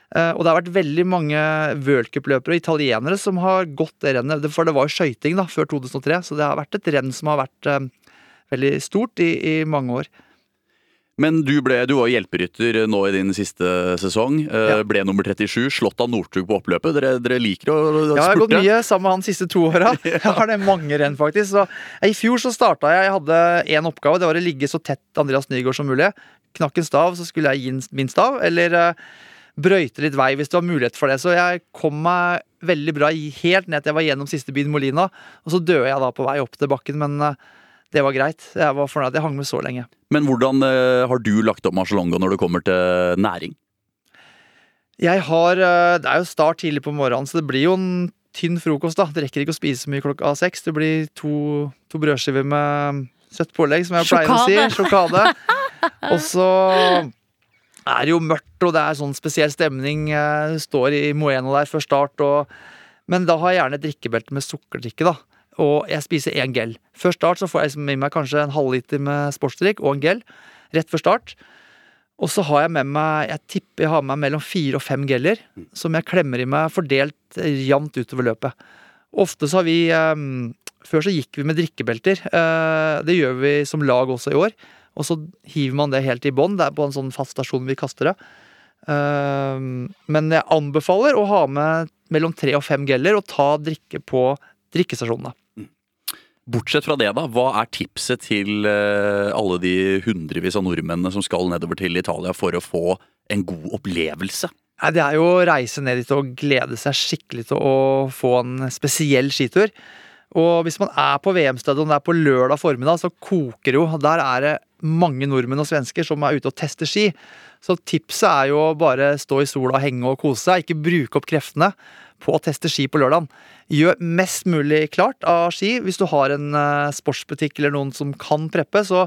S4: Og det har vært veldig mange worldcupløpere og italienere som har gått det rennet. For det var jo skøyting da, før 2003, så det har vært et renn som har vært eh, veldig stort i, i mange år.
S3: Men du, ble, du var hjelperytter nå i din siste sesong. eh,
S4: Ja.
S3: Ble nummer 37, slått av Northug på oppløpet. Dere, dere liker å spurte?
S4: Ja, jeg har gått mye sammen med han de siste to åra. Jeg har det mange renn, faktisk. Så, I fjor så starta jeg Jeg hadde én oppgave. Det var å ligge så tett Andreas Nygaard som mulig. Knakk en stav, så skulle jeg gi min stav. Eller eh, brøyte litt vei hvis det var mulighet for det. Så jeg kom meg veldig bra helt ned til jeg var gjennom siste byen, Molina. Og så døde jeg da på vei opp til bakken, men eh, det var greit. Jeg var fornøyd. at Jeg hang med så lenge.
S3: Men hvordan eh, har du lagt opp Marcialongo når det kommer til næring?
S4: Jeg har eh, Det er jo start tidlig på morgenen, så det blir jo en tynn frokost, da. Det rekker ikke å spise så mye klokka seks. Det blir to, to brødskiver med søtt pålegg, som jeg pleier å si. Sjokade. Og så er jo mørkt, og det er sånn spesiell stemning. Jeg står i Moeno der før start, og Men da har jeg gjerne et drikkebelte med sukkerdrikke, da. Og jeg spiser én gel. Før start så får jeg liksom i meg kanskje en halvliter med sportsdrikk og en gel. Rett før start. Og så har jeg med meg Jeg tipper jeg har med meg mellom fire og fem geller som jeg klemmer i meg fordelt jevnt utover løpet. Ofte så har vi um, Før så gikk vi med drikkebelter. Uh, det gjør vi som lag også i år. Og så hiver man det helt i bånn. Det er på en sånn fast stasjon vi kaster det. Eh, men jeg anbefaler å ha med mellom tre og fem geller og ta drikke på drikkestasjonene.
S3: Bortsett fra det, da, hva er tipset til eh, alle de hundrevis av nordmennene som skal nedover til Italia for å få en god opplevelse?
S4: Nei, Det er jo å reise ned dit og glede seg skikkelig til å få en spesiell skitur. Og hvis man er på VM-stadion er på lørdag formiddag, så koker det jo. Der er det mange nordmenn og svensker som er ute og tester ski. Så tipset er jo å bare stå i sola, henge og kose seg. Ikke bruke opp kreftene på å teste ski på lørdagen. Gjør mest mulig klart av ski. Hvis du har en eh, sportsbutikk eller noen som kan preppe, så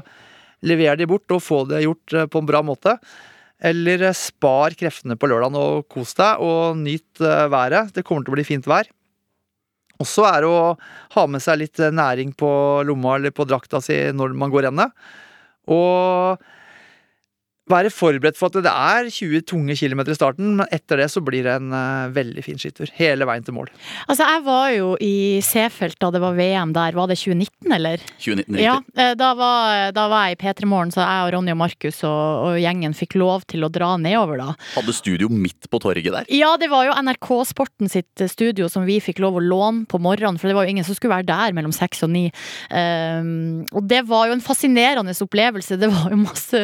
S4: lever de bort og få det gjort eh, på en bra måte. Eller eh, spar kreftene på lørdagen og kos deg, og nyt været. Det kommer til å bli fint vær. Også er det å ha med seg litt næring på lomma eller på drakta si når man går rennet. Og være forberedt for at det er 20 tunge kilometer i starten, men etter det så blir det en uh, veldig fin skitur. Hele veien til mål.
S2: Altså, jeg var jo i Seefeld da det var VM der. Var det 2019, eller?
S3: 2019, riktig.
S2: Ja, da var, da var jeg i P3 Morgen, så jeg og Ronny og Markus og, og gjengen fikk lov til å dra nedover da.
S3: Hadde studio midt på torget der.
S2: Ja, det var jo NRK Sporten sitt studio som vi fikk lov å låne på morgenen, for det var jo ingen som skulle være der mellom seks og ni. Um, og det var jo en fascinerende opplevelse. Det var jo masse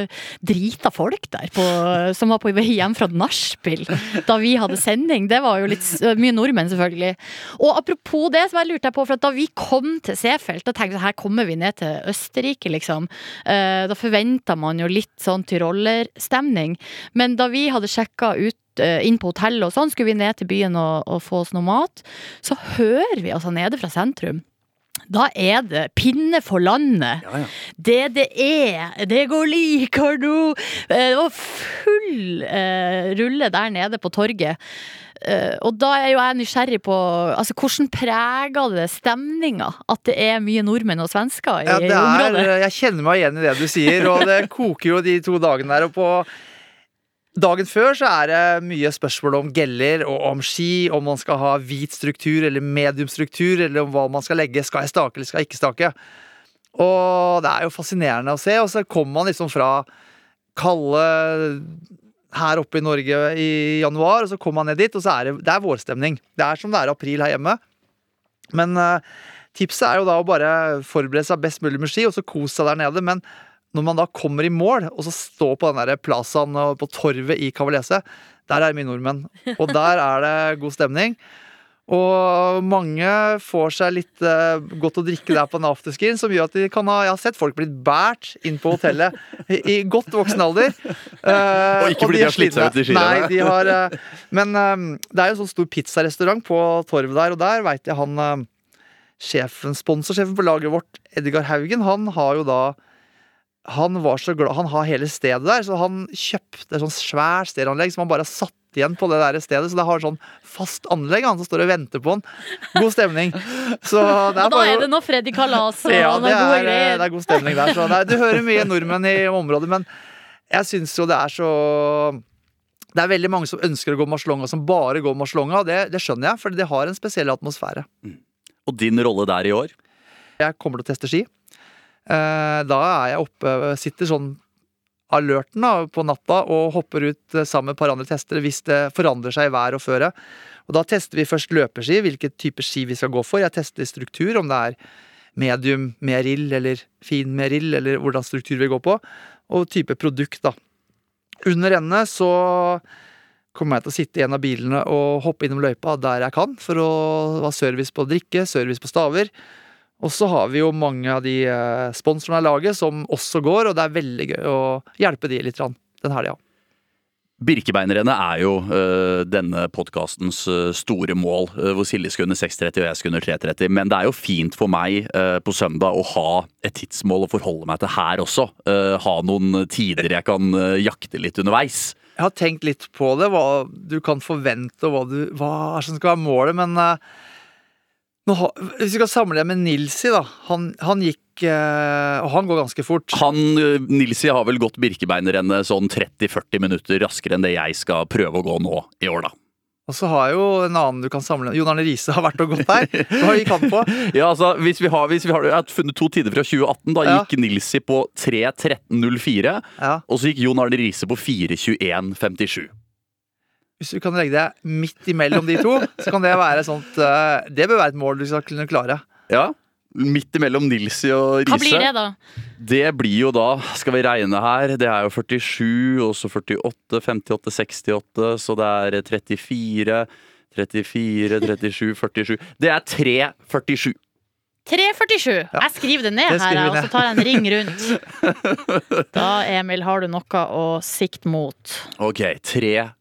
S2: drita folk der på, som var på vei hjem fra nachspiel da vi hadde sending. Det var jo litt mye nordmenn, selvfølgelig. Og apropos det, så bare lurte jeg på, for da vi kom til Seefeld, da tenkte jeg her kommer vi ned til Østerrike, liksom. Eh, da forventa man jo litt sånn tyrollerstemning. Men da vi hadde sjekka ut eh, inn på hotellet og sånn, skulle vi ned til byen og, og få oss noe mat, så hører vi altså nede fra sentrum. Da er det pinne for landet.
S3: Ja, ja.
S2: Det det går likere nå. Eh, Det var full eh, rulle der nede på torget. Eh, og da er jo jeg nysgjerrig på altså, hvordan preger det stemninga at det er mye nordmenn og svensker i
S4: Ja, det er,
S2: området?
S4: jeg kjenner meg igjen i det du sier, og det koker jo de to dagene der. Og på dagen før så er det mye spørsmål om geller og om ski, om man skal ha hvit struktur eller mediumstruktur, eller om hva man skal legge. Skal jeg stake eller skal jeg ikke stake? Og det er jo fascinerende å se, og så kommer man liksom fra kalde her oppe i Norge i januar, og så kommer man ned dit, og så er det, det er vårstemning. Det er som det er april her hjemme. Men uh, tipset er jo da å bare forberede seg best mulig med ski, og så kose seg der nede. Men når man da kommer i mål, og så står på den der plazaen på torvet i Cavalese, der er det mye nordmenn. Og der er det god stemning. Og mange får seg litt uh, godt å drikke der på en afterskien, som gjør at de kan ha Jeg har sett folk blitt båret inn på hotellet i, i godt voksen alder. Uh,
S3: Og ikke fordi de har slitt seg ut i skiene.
S4: Nei, de har eh, Men det er jo en sånn stor pizzarestaurant på torvet der, og der veit jeg han sjefen, sponsorsjefen på laget vårt, Edgar Haugen, han har jo da han var så glad, han har hele stedet der, så han kjøpte et sånt svært stereoanlegg som han bare har satt igjen på det der stedet. Så det har sånn fast anlegg, han som står og venter på han. God stemning. Så det er
S2: Og da
S4: bare
S2: er det nå Freddy Kalas og
S4: ja, det
S2: gode
S4: er, det er god stemning der. Så det er, du hører mye nordmenn i området, men jeg syns jo det er så Det er veldig mange som ønsker å gå Marslonga, som bare går Marslonga. og Det, det skjønner jeg, for det har en spesiell atmosfære.
S3: Og din rolle der i år?
S4: Jeg kommer til å teste ski. Eh, Da er jeg oppe, sitter sånn alerten da, på natta og hopper ut eh, sammen med et par andre testere hvis det forandrer seg i vær og føre. Og da tester vi først løpeski, hvilken type ski vi skal gå for. Jeg tester struktur, om det er medium med rill eller fin med rill, eller hvordan struktur vi går på. Og type produkt, da. Under rennet så kommer jeg til å sitte i en av bilene og hoppe innom løypa der jeg kan, for å ha service på drikke, service på staver. Og så har vi jo mange av de eh, sponsorene av laget som også går, og det er veldig gøy å hjelpe de litt den helga.
S3: Birkebeinerrennet er jo uh, denne podkastens uh, store mål, uh, hvor Silje skulle under 6.30 og jeg skulle under 3.30. Men det er jo fint for meg på søndag å ha et tidsmål å forholde meg til her også. Ha noen tider jeg kan jakte litt underveis.
S4: Jeg har tenkt litt på det, hva du kan forvente, og hva, du, hva som skal være målet, men eh, har- hvis vi skal samle med Nilsi, da. Han, han gikk eh, Og han går ganske fort.
S3: Han, øh, Nilsi har vel gått Birkebeinerrennet sånn 30-40 minutter raskere enn det jeg skal prøve å gå nå i år, da.
S4: Og så har jeg jo en annen du kan samle Jon Arne Riise har vært og gått der. Hva gikk han på?
S3: Ja, altså, hvis vi har, hvis vi har funnet to tider fra 2018, da
S4: Ja.
S3: gikk Nilsi på 3.13,04,
S4: Ja,
S3: og så gikk Jon Arne Riise på 4.21,57.
S4: Hvis du kan legge deg midt imellom de to, så kan det være sånt eh, Det bør være et mål du skal kunne klare.
S3: Ja, midt imellom Nilsi og Riise.
S2: Hva blir det, da?
S3: Det blir jo da, skal vi regne her, det er jo 47, og så 48, 58, 68, så det er 34, 34, 37, 47. Det er 3,47.
S2: 3,47. Jeg skriver det ned
S4: Det
S2: her, og så tar jeg en ring rundt. Da, Emil, har du noe å sikte mot.
S3: Ok, 3,47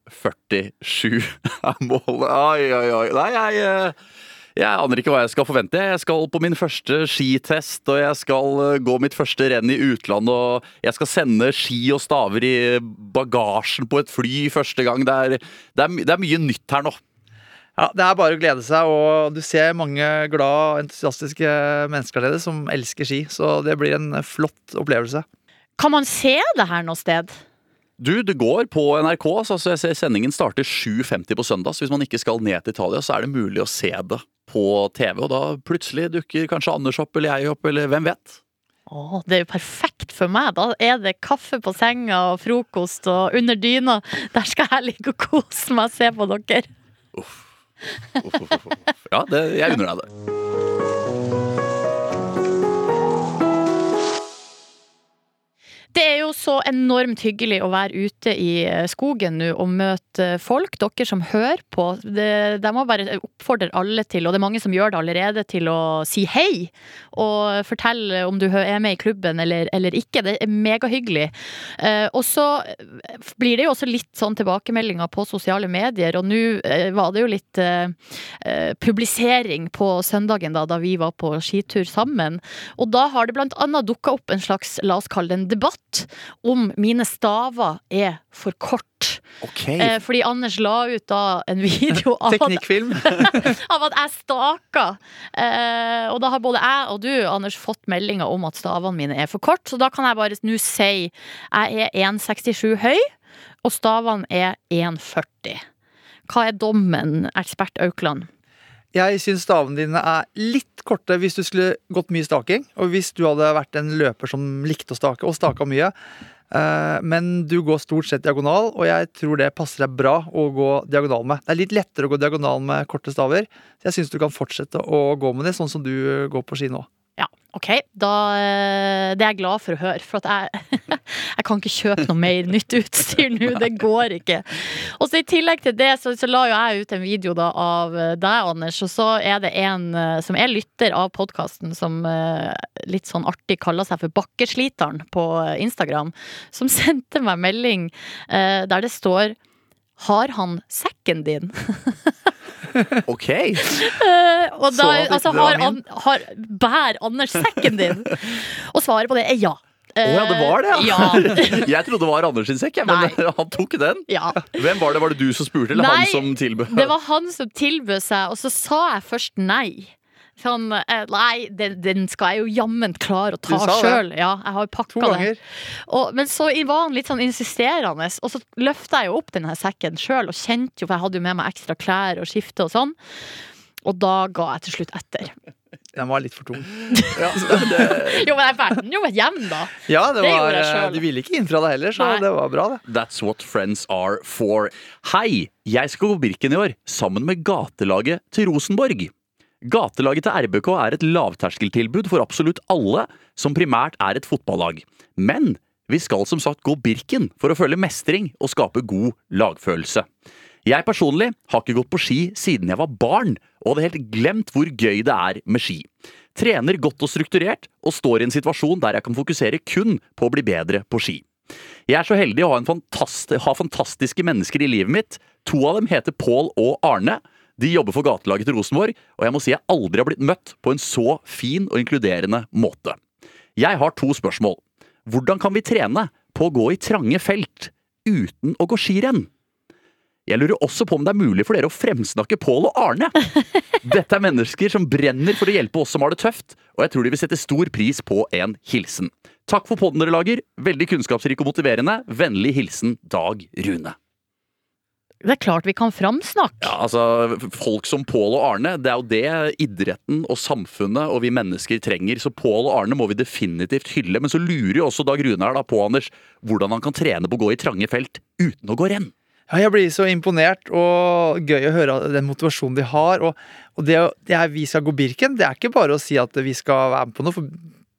S3: er målet. Oi, oi, oi. Nei, jeg, eh, jeg aner ikke hva jeg skal forvente. Jeg skal på min første skitest, og jeg skal eh, gå mitt første renn i utlandet. Og jeg skal sende ski og staver i bagasjen på et fly første gang. Det er, det er, det er mye nytt her nå.
S4: Ja, Det er bare å glede seg, og du ser mange glad, entusiastiske mennesker som elsker ski. Så det blir en flott opplevelse.
S2: Kan man se det her noe sted?
S3: Du, det går på NRK. Så jeg ser Sendingen starter 7.50 på søndag. Så hvis man ikke skal ned til Italia, så er det mulig å se det på TV. Og da plutselig dukker kanskje Anders opp, eller jeg opp, eller hvem vet.
S2: Å, det er jo perfekt for meg. Da er det kaffe på senga og frokost og under dyna. Der skal jeg ligge og kose meg og se på dere.
S3: Uff, uff, uff, uff. Ja, det, jeg unner deg det.
S2: Det er jo så enormt hyggelig å være ute i eh, skogen nå og møte folk. Dere som hører på. Det, de må bare oppfordre alle til, og det er mange som gjør det allerede, til å si hei. Og fortelle om du er med i klubben eller, eller ikke. Det er megahyggelig. Eh, og så blir det jo også litt sånn tilbakemeldinger på sosiale medier, og nå eh, var det jo litt eh, eh, publisering på søndagen da, da vi var på skitur sammen. Og da har det blant annet dukka opp en slags, la oss kalle det en debatt, om mine staver er for kort.
S3: Okay.
S2: Eh, fordi Anders la ut da en video av
S4: Teknikkfilm.
S2: av at jeg staka. Eh, og da har både jeg og du, Anders, fått meldinger om at stavene mine er for kort. Så da kan jeg bare nå si jeg er 1,67 høy, og stavene er 1,40. Hva er dommen, ekspert Aukland?
S4: Jeg syns stavene dine er litt korte hvis du skulle gått mye staking. Og hvis du hadde vært en løper som likte å stake, og staka mye. Eh, Men du går stort sett diagonal, og jeg tror det passer deg bra å gå diagonal med. Det er litt lettere å gå diagonal med korte staver, så jeg syns du kan fortsette å gå med det, sånn som du går på ski nå.
S2: Ok. Da, eh, det er jeg glad for å høre, for jeg, jeg kan ikke kjøpe noe mer nytt utstyr nå. Det går ikke. Og så I tillegg til det så, så la jo jeg ut en video da av eh, deg, Anders. Og så er det en eh, som er lytter av podkasten, som litt sånn artig kaller seg for Bakkesliteren på Instagram, som sendte meg melding der det står Har han sekken din?
S3: Ok!
S2: Uh, og da, altså, har, an, har, bær Anders sekken din? Og svaret på det er ja.
S3: Å ja, det var det,
S2: ja.
S3: Jeg trodde det var Anders sin sekk, men
S2: Nei.
S3: han tok den.
S2: ja.
S3: Hvem var det? Var det du som spurte, eller
S2: Nei,
S3: han som tilbød?
S2: Det var han som tilbød seg, og så sa jeg først nei. Sånn, eh, nei, den, den skal jeg jo jammen klare å ta sjøl. Ja, jeg har pakka det. Og, men så var han litt sånn insisterende, og så løfta jeg jo opp denne sekken sjøl, og kjente jo, for jeg hadde jo med meg ekstra klær og skifte og sånn. Og da ga jeg til slutt etter.
S4: Den var litt for tung.
S3: Ja, det,
S2: Jo, men jeg bærte den jo med hjem, da.
S4: Ja, det
S2: Det
S4: var,
S2: jeg
S4: eh, ville ikke inn fra deg heller, så
S2: Nei.
S4: det var bra, det.
S3: That's what friends are for. Hei! Jeg skal gå Birken i år, sammen med gatelaget til Rosenborg. Gatelaget til RBK er et lavterskeltilbud for absolutt alle som primært er et fotballag. Men vi skal som sagt gå Birken for å føle mestring og skape god lagfølelse. Jeg personlig har ikke gått på ski siden jeg var barn, og hadde helt glemt hvor gøy det er med ski. Trener godt og strukturert, og står i en situasjon der jeg kan fokusere kun på å bli bedre på ski. Jeg er så heldig å ha, fantast ha fantastiske mennesker i livet mitt. To av dem heter Pål og Arne. De jobber for gatelaget til Rosenborg, og jeg må si jeg aldri har blitt møtt på en så fin og inkluderende måte. Jeg har to spørsmål. Hvordan kan vi trene på å gå i trange felt uten å gå skirenn? Jeg lurer også på om det er mulig for dere å fremsnakke Pål og Arne. Dette er mennesker som brenner for å hjelpe oss som har det tøft, og jeg tror de vil sette stor pris på en hilsen. Takk for podden dere lager. Veldig kunnskapsrik og motiverende. Vennlig hilsen Dag Rune.
S2: Det er klart vi kan framsnakke.
S3: Ja, altså, Folk som Pål og Arne, det er jo det idretten og samfunnet og vi mennesker trenger. Så Pål og Arne må vi definitivt hylle. Men så lurer jo også Dag Rune her da på Anders, hvordan han kan trene på å gå i trange felt uten å gå renn.
S4: Ja, jeg blir så imponert, og gøy å høre den motivasjonen de har. Og, og det, det er vi skal gå Birken, det er ikke bare å si at vi skal være med på noe. For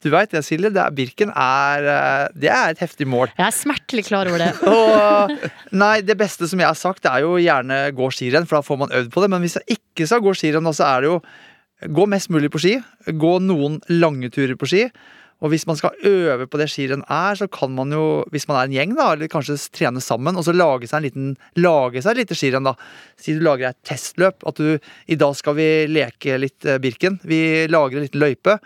S4: du veit det, Silje, det er, Birken er, eh, det er et heftig mål.
S2: Jeg er smertelig klar over det.
S4: Og nei, det beste som jeg har sagt, det er jo gjerne gå skirenn, for da får man øvd på det. Men hvis jeg ikke skal gå skirenn, så er det jo gå mest mulig på ski. Gå noen lange turer på ski. Og hvis man skal øve på det skirenn er, så kan man jo, hvis man er en gjeng, da, eller kanskje trene sammen, og så lage seg en liten, lage seg et lite skirenn, da. Si du lager et testløp, at du I dag skal vi leke litt eh, Birken. Vi lager en liten løype.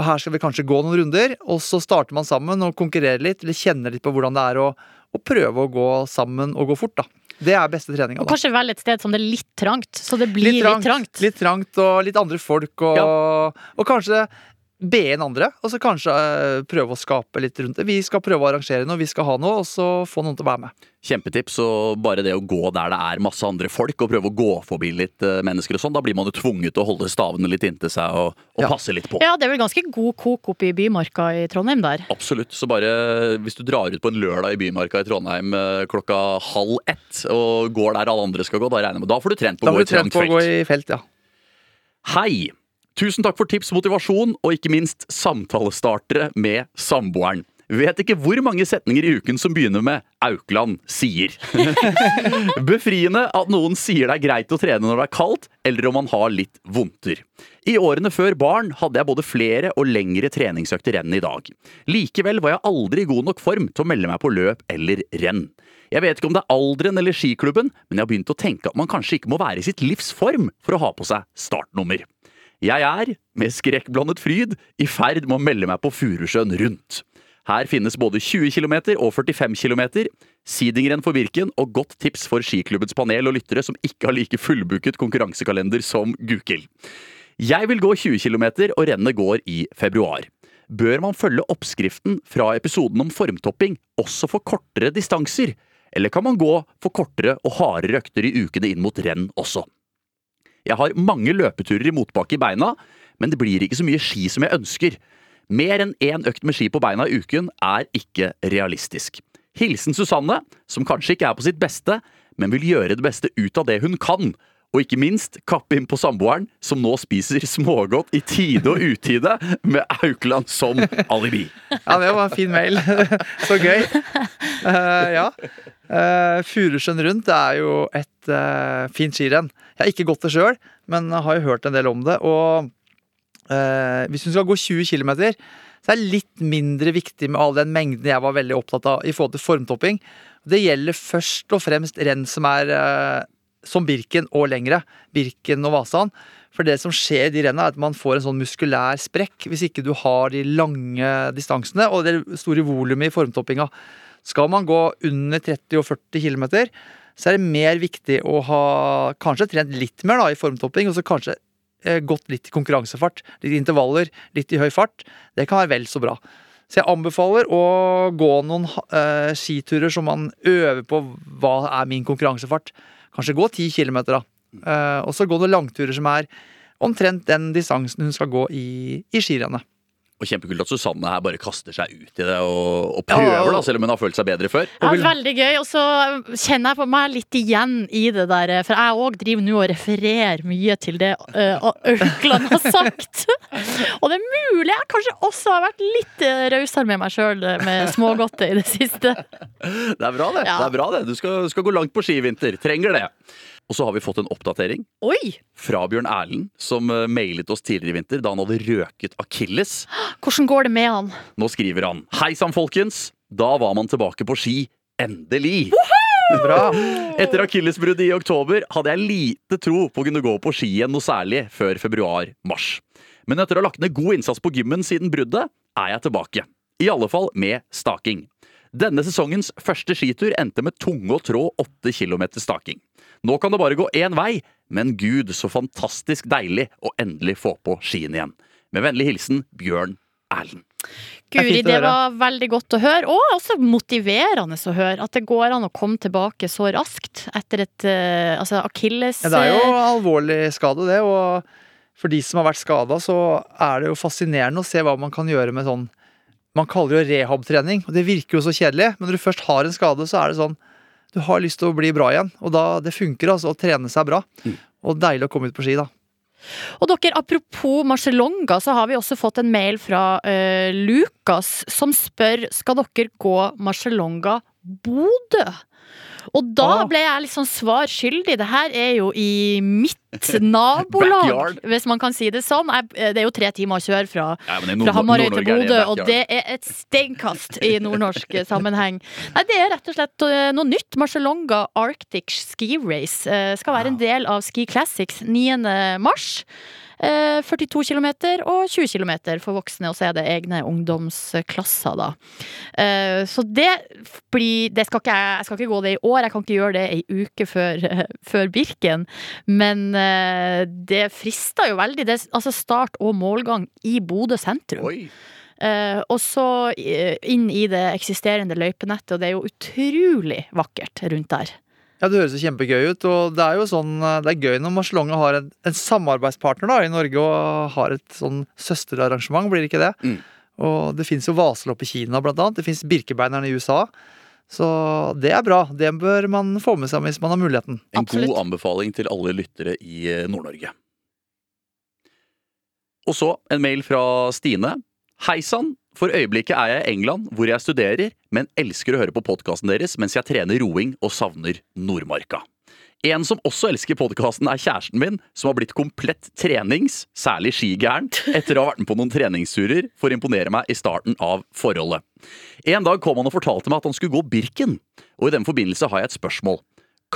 S4: Og her skal vi kanskje gå noen runder, og så starter man sammen og konkurrerer litt, eller kjenner litt på hvordan det er å, å prøve å gå sammen og gå fort, da. Det er beste treninga.
S2: Og kanskje velge et sted som det er litt trangt, så det blir litt trangt.
S4: Litt trangt og litt andre folk, og, og kanskje be inn andre. Og så kanskje eh, prøve å skape litt rundt det. Vi skal prøve å arrangere noe, vi skal ha noe, og så få noen til å være med.
S3: Kjempetips. Og bare det å gå der det er masse andre folk, og prøve å gå forbi litt eh, mennesker og sånn, da blir man jo tvunget til å holde stavene litt inntil seg og, og
S4: Ja.
S3: passe litt på.
S2: Ja, det er vel ganske god kok oppe i Bymarka i Trondheim der.
S3: Absolutt. Så bare hvis du drar ut på en lørdag i Bymarka i Trondheim eh, klokka halv ett og går der alle andre skal gå, da regner jeg med Da får du trent på
S4: Da
S3: å
S4: må
S3: gå
S4: du
S3: i
S4: trene
S3: trangt
S4: på å gå
S3: felt.
S4: i felt, ja.
S3: Hei! Tusen takk for tips, motivasjon og ikke minst samtalestartere med samboeren. Vet ikke hvor mange setninger i uken som begynner med 'Aukland sier'. Befriende at noen sier det er greit å trene når det er kaldt, eller om man har litt vondter. I årene før barn hadde jeg både flere og lengre treningsøkter enn i dag. Likevel var jeg aldri i god nok form til å melde meg på løp eller renn. Jeg vet ikke om det er alderen eller skiklubben, men jeg har begynt å tenke at man kanskje ikke må være i sitt livs form for å ha på seg startnummer. Jeg er, med skrekkblandet fryd, i ferd med å melde meg på Furusjøen rundt. Her finnes både 20 km og 45 km, sidingrenn for Birken og godt tips for skiklubbens panel og lyttere som ikke har like fullbooket konkurransekalender som Gukild. Jeg vil gå 20 km, og rennet går i februar. Bør man følge oppskriften fra episoden om formtopping også for kortere distanser? Eller kan man gå for kortere og hardere økter i ukene inn mot renn også? Jeg har mange løpeturer i motbakke i beina, men det blir ikke så mye ski som jeg ønsker. Mer enn én økt med ski på beina i uken er ikke realistisk. Hilsen Susanne, som kanskje ikke er på sitt beste, men vil gjøre det beste ut av det hun kan. Og ikke minst kappe inn på samboeren, som nå spiser smågodt i tide og utide, med Aukland som alibi.
S4: Ja, det var en fin mail. Så gøy. Uh, ja. Uh, Furusjøen rundt det er jo et uh, fint skirenn. Jeg har ikke gått det sjøl, men har jo hørt en del om det. Og uh, hvis hun skal gå 20 km, så er det litt mindre viktig med all den mengden jeg var veldig opptatt av i forhold til formtopping. Det gjelder først og fremst renn som er eh, som Birken og lengre. Birken og Vasan. For det som skjer i de rennene, er at man får en sånn muskulær sprekk hvis ikke du har de lange distansene og det store volumet i formtoppinga. Skal man gå under 30 og 40 km, så er det mer viktig å ha kanskje trent litt mer da, i formtopping, og så kanskje eh, gått litt i konkurransefart. Litt intervaller, litt i høy fart. Det kan være vel så bra. Så jeg anbefaler å gå noen eh, skiturer som man øver på hva er min konkurransefart. Kanskje gå 10 km, da. Eh, og så gå noen langturer som er omtrent den distansen hun skal gå i, i skirennet.
S3: Og kjempekult at Susanne her bare kaster seg ut i det og, og prøver, da, selv om hun har følt seg bedre før.
S2: Ja, veldig gøy. Og så kjenner jeg på meg litt igjen i det der, for jeg òg driver nå og refererer mye til det uh, Aukland har sagt. og det er mulig jeg kanskje også har vært litt rausere med meg sjøl med smågodtet i det siste.
S3: Det er bra, det.
S2: Ja.
S3: det, er bra det. Du skal, skal gå langt på ski i vinter. Trenger det. Og så har vi fått en oppdatering
S2: Oi!
S3: fra Bjørn Erlend, som eh, mailet oss tidligere i vinter da han hadde røket akilles.
S2: Hvordan går det med han?
S3: Nå skriver han Hei sann, folkens! Da var man tilbake på ski. Endelig!
S4: Bra.
S3: Etter akillesbruddet i oktober hadde jeg lite tro på å kunne gå på ski igjen noe særlig før februar-mars. Men etter å ha lagt ned god innsats på gymmen siden bruddet, er jeg tilbake. I alle fall med staking. Denne sesongens første skitur endte med tunge og trå 8 km staking. Nå kan det bare gå én vei, men gud, så fantastisk deilig å endelig få på skiene igjen. Med vennlig hilsen Bjørn Erlend.
S4: er
S2: Guri, det var veldig godt å høre, og også motiverende å høre. At det går an å komme tilbake så raskt etter et uh, altså akilles...
S4: Ja, det er jo alvorlig skade, det. Og for de som har vært skada, så er det jo fascinerende å se hva man kan gjøre med sånn Man kaller det jo rehab-trening, og det virker jo så kjedelig, men når du først har en skade, så er det sånn Du har lyst til å bli bra igjen, og da det funker altså å trene seg bra. Og deilig å komme ut på ski, da.
S2: Og dere, apropos Marcelonga, så har vi også fått en mail fra uh, Lukas som spør skal dere gå Marcelonga Bodø. Og da
S4: Ah.
S2: ble jeg litt sånn svar skyldig. Det her er jo i mitt nabolag, hvis man kan si det sånn. Jeg, eh, det er jo tre timer å kjøre fra
S3: Ja,
S2: fra Hamarøy til Bodø, og det er et steinkast i nordnorsk sammenheng. Nei, Det er rett og slett eh, noe nytt. Marcialonga Arctic Ski Race eh, skal være en del av Ski Classics 9. mars. Eh, 42 km og 20 km for voksne, og så er det egne ungdomsklasser, da. Eh, så det blir det skal ikke, jeg, skal ikke gå det i år, jeg kan ikke gjøre det ei uke før, før Birken. Men eh, det frister jo veldig. Det altså start og målgang i Bodø sentrum.
S3: Oi.
S2: Uh, og så eh, inn i det eksisterende løypenettet, og det er jo utrolig vakkert rundt der.
S4: Ja, Det høres jo kjempegøy ut. og Det er jo sånn, det er gøy når Marcelonga har en, en samarbeidspartner da, i Norge og har et sånn søsterarrangement, blir det ikke det?
S3: Mm.
S4: Og Det fins jo vaselopp i Kina, blant annet. Det fins Birkebeineren i USA. Så det er bra. Det bør man få med seg hvis man har muligheten.
S3: En
S2: Absolutt.
S3: god anbefaling til alle lyttere i eh, Nord-Norge. Og så en mail fra Stine. Hei sann! For øyeblikket er jeg i England, hvor jeg studerer, men elsker å høre på podkasten deres mens jeg trener roing og savner Nordmarka. En som også elsker podkasten, er kjæresten min, som har blitt komplett trenings, særlig skigæren, etter å ha vært med på noen treningsturer for å imponere meg i starten av forholdet. En dag kom han og fortalte meg at han skulle gå Birken, og i den forbindelse har jeg et spørsmål.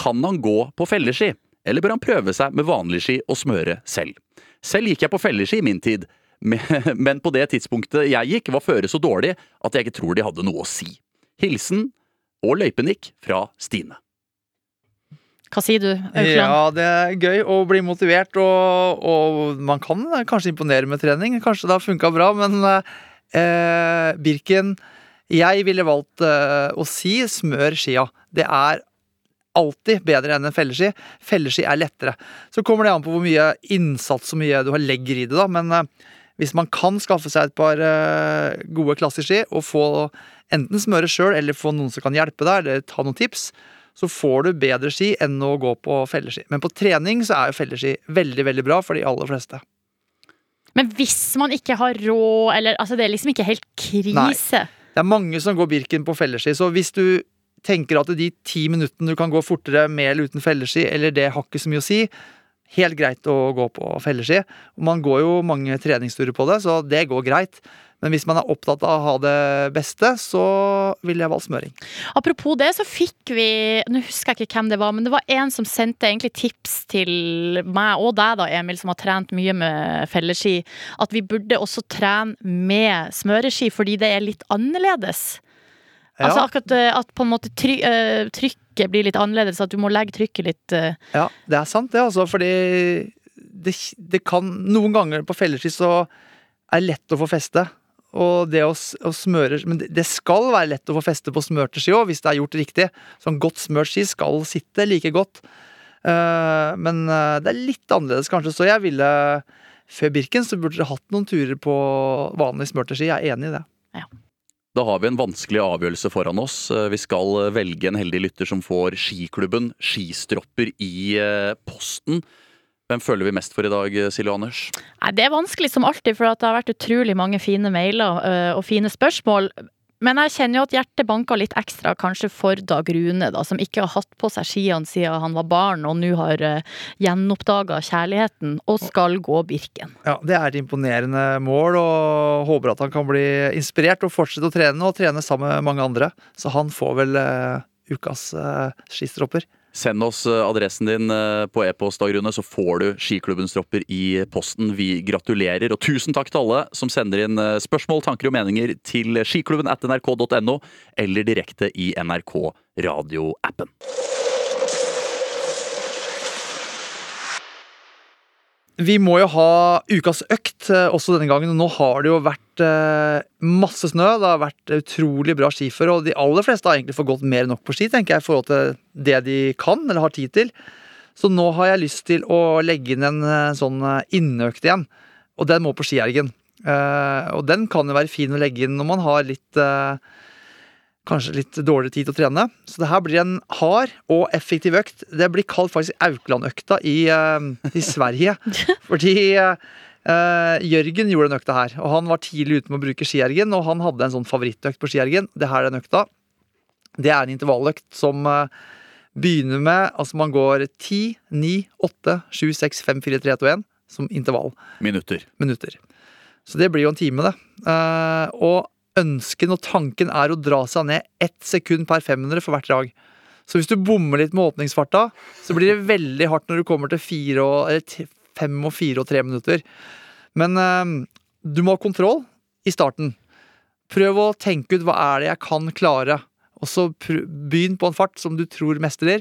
S3: Kan han gå på felleski, eller bør han prøve seg med vanlig ski og smøre selv? Selv gikk jeg på felleski i min tid, men men på det tidspunktet jeg gikk, var føret så dårlig at jeg ikke tror de hadde noe å si. Hilsen og løypenikk fra Stine.
S2: Hva sier du, Aukland?
S4: Ja, det er gøy å bli motivert, og, og man kan kanskje imponere med trening. Kanskje det har funka bra, men eh, Birken Jeg ville valgt eh, å si smør skia. Det er alltid bedre enn en felleski. Felleski er lettere. Så kommer det an på hvor mye innsats og mye du har legger i det, da. Men hvis man kan skaffe seg et par eh, gode klasseski og få enten smøre sjøl eller få noen som kan hjelpe deg, eller ta noen tips, så får du bedre ski enn å gå på felleski. Men på trening så er jo felleski veldig, veldig bra for de aller fleste.
S2: Men hvis man ikke har råd, eller altså det er liksom ikke helt krise Nei.
S4: Det er mange som går Birken på felleski, så hvis du tenker at de ti minuttene du kan gå fortere med eller uten felleski, eller det har ikke så mye å si, helt greit å gå på felleski. Man går jo mange treningsturer på det, så det går greit. Men hvis man er opptatt av å ha det beste, så ville jeg valgt smøring.
S2: Apropos det, så fikk vi Nå husker jeg ikke hvem det var, men det var en som sendte egentlig tips til meg og deg, da, Emil, som har trent mye med felleski, at vi burde også trene med smøreski, fordi det er litt annerledes.
S4: Ja,
S2: Altså akkurat eh, at på en måte try, eh, trykket blir litt annerledes, at du må legge trykket litt uh...
S4: ja det er sant, det, altså. Fordi det, det kan Noen ganger på felleski så er det lett å få feste. Og det å, å smøre Men det, skal være lett å få feste på smørte ski òg, hvis det er gjort riktig. Sånn godt smørt ski skal sitte like godt. Eh, men eh, det er litt annerledes, kanskje. Så jeg ville Før Birken så burde dere hatt noen turer på vanlig smørte ski. Jeg er enig i det.
S3: Da har vi en vanskelig avgjørelse foran oss. Eh, Vi skal velge en heldig lytter som får skiklubben skistropper i eh, posten. Hvem føler vi mest for i dag, Silje og Anders?
S2: Nei, det er vanskelig som alltid, for det har vært utrolig mange fine mailer og fine spørsmål. Men jeg kjenner jo at hjertet banker litt ekstra, kanskje for Dag Rune, da, som ikke har hatt på seg skiene siden han var barn, og nå har uh, gjenoppdaga kjærligheten og skal gå Birken.
S4: Ja, Det er et imponerende mål, og håper at han kan bli inspirert og fortsette å trene, og trene sammen med mange andre. Så han får vel uh, ukas uh, skistropper.
S3: Send oss eh, adressen din eh, på e-post, så får du skiklubbens tropper i posten. Vi gratulerer. Og tusen takk til alle som sender inn eh, spørsmål, tanker og meninger til skiklubben at nrk.no, eller direkte i NRK radioappen.
S4: Vi må jo ha ukas økt eh, også denne gangen. og Nå har det jo vært eh, masse snø. Det har vært utrolig bra skiføre, og de aller fleste har egentlig fått gått mer enn nok på ski, tenker jeg, i forhold til det de kan eller har tid til. Så nå har jeg lyst til å legge inn en eh, sånn innøkt igjen, og den må på skiergen. Eh, og den kan jo være fin å legge inn når man har litt Kanskje litt dårlig tid til å trene. Så det her blir en hard og effektiv økt. Det blir kalt faktisk Auklandøkta i, eh, i Sverige. Fordi uh, Jørgen gjorde den økta her, og han var tidlig ute med å bruke skiergen. Og han hadde en sånn favorittøkt på skiergen. Det her er den økta. Det er en intervalløkt som uh, begynner med Altså man går 10, 9, 8, 7, 6, 5, 4, 3, 2, 1 som intervall
S3: Minutter.
S4: minutter. Så det blir jo en time, det. Uh, og ønsken og tanken er å dra seg ned ett sekund per 500 for hvert drag. Så hvis du bommer litt med åpningsfarta, så blir det veldig hardt når du kommer til fire og, fem og fire og tre minutter. Men øh, du må ha kontroll i starten. Prøv å tenke ut hva er det jeg kan klare. Og så begynn på en fart som du tror mestrer,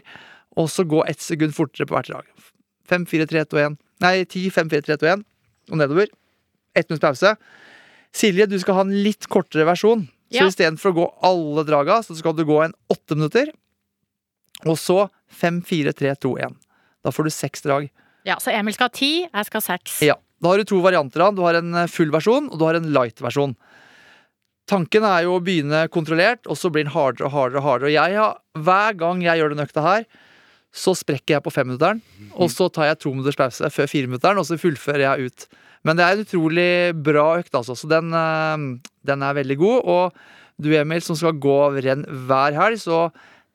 S4: og så gå ett sekund fortere på hvert drag. 5, 4, 3, 2, 1. Nei, 10, 5, 4, 3, 2, 1. Og nedover. Ett minutts pause. Silje, du skal ha en litt kortere versjon. Så
S2: Ja.
S4: istedenfor å gå alle draga, så skal du gå en åtte minutter. Og så fem, fire, tre, to, én. Da får du seks drag.
S2: Ja, så Emil skal ha ti, jeg skal ha seks.
S4: Ja. Da har du to varianter. av. Du har en eh, full versjon, og du har en light versjon. Tanken er jo å begynne kontrollert, og så blir den hardere og hardere. og hardere. Og jeg har, hver gang jeg gjør den økta her, så sprekker jeg på femminutteren. Og så tar jeg to minutters pause før fireminutteren, og så fullfører jeg ut. Men det er en utrolig bra økt, altså. Så den, eh, den er veldig god. Og du, Emil, som skal gå renn hver helg, så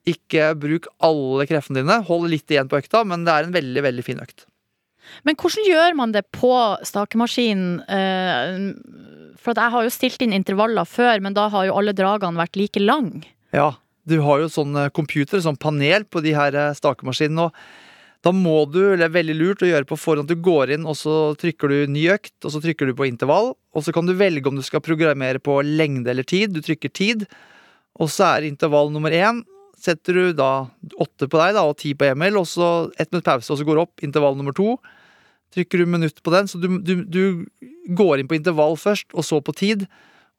S4: ikke bruk alle kreftene dine. Hold litt igjen på økta, men det er en veldig, veldig fin økt.
S2: Men hvordan gjør man det på stakemaskinen? eh, For jeg har jo stilt inn intervaller før, men da har jo alle dragene vært like lang.
S4: Ja, du har jo sånn computer, sånn panel på de her eh, stakemaskinene, og da må du, det er veldig lurt å gjøre på forhånd at du går inn, og så trykker du ny økt, og så trykker du på intervall, og så kan du velge om du skal programmere på lengde eller tid. Du trykker tid, og så er intervall nummer én. Setter du da åtte på deg da, og ti på Emil, og så ett minutt pause, og så går du opp. Intervall nummer to. Trykker du minutt på den, så du, du, du går inn på intervall først, og så på tid,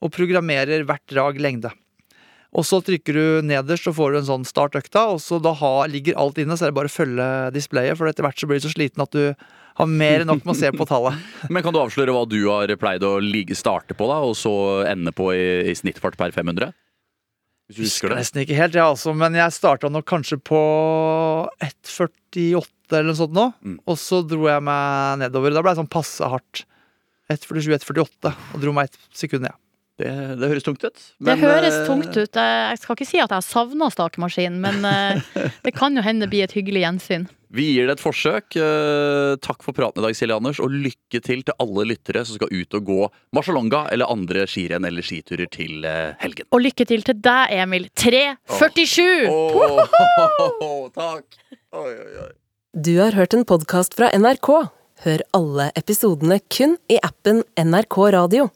S4: og programmerer hvert drag lengde. Og så trykker du nederst, så får du en sånn start økta, og så da har, ligger alt inne, så er det bare å følge displayet, for etter hvert så blir du så sliten at du har mer enn nok med å se på tallet.
S3: Men kan du avsløre hva du har pleid å starte på, da, og så ende på i, i snittfart per 500? Hvis du husker det?
S4: nesten ikke helt, ja, altså, men jeg starta nok kanskje på 1,48 eller noe sånt nå.
S3: Mm.
S4: Og så dro jeg meg nedover. Da ble jeg sånn passe hardt. 1,47-1,48 og dro meg ett sekund ned.
S3: Det, det høres tungt ut.
S2: Det høres
S3: eh,
S2: tungt ut. Jeg skal ikke si at jeg har savna stakemaskinen, men eh, det kan jo hende det blir et hyggelig gjensyn.
S3: Vi gir det et forsøk. Eh, Takk for praten i dag, Silje Anders, og lykke til til alle lyttere som skal ut og gå Marcialonga eller andre skirenn eller skiturer til helgen.
S2: Og lykke til til deg, Emil. 3.47!
S3: Åh, takk! Oi, oi, oi.
S1: Du har hørt en podkast fra NRK. Hør alle episodene kun i appen NRK Radio.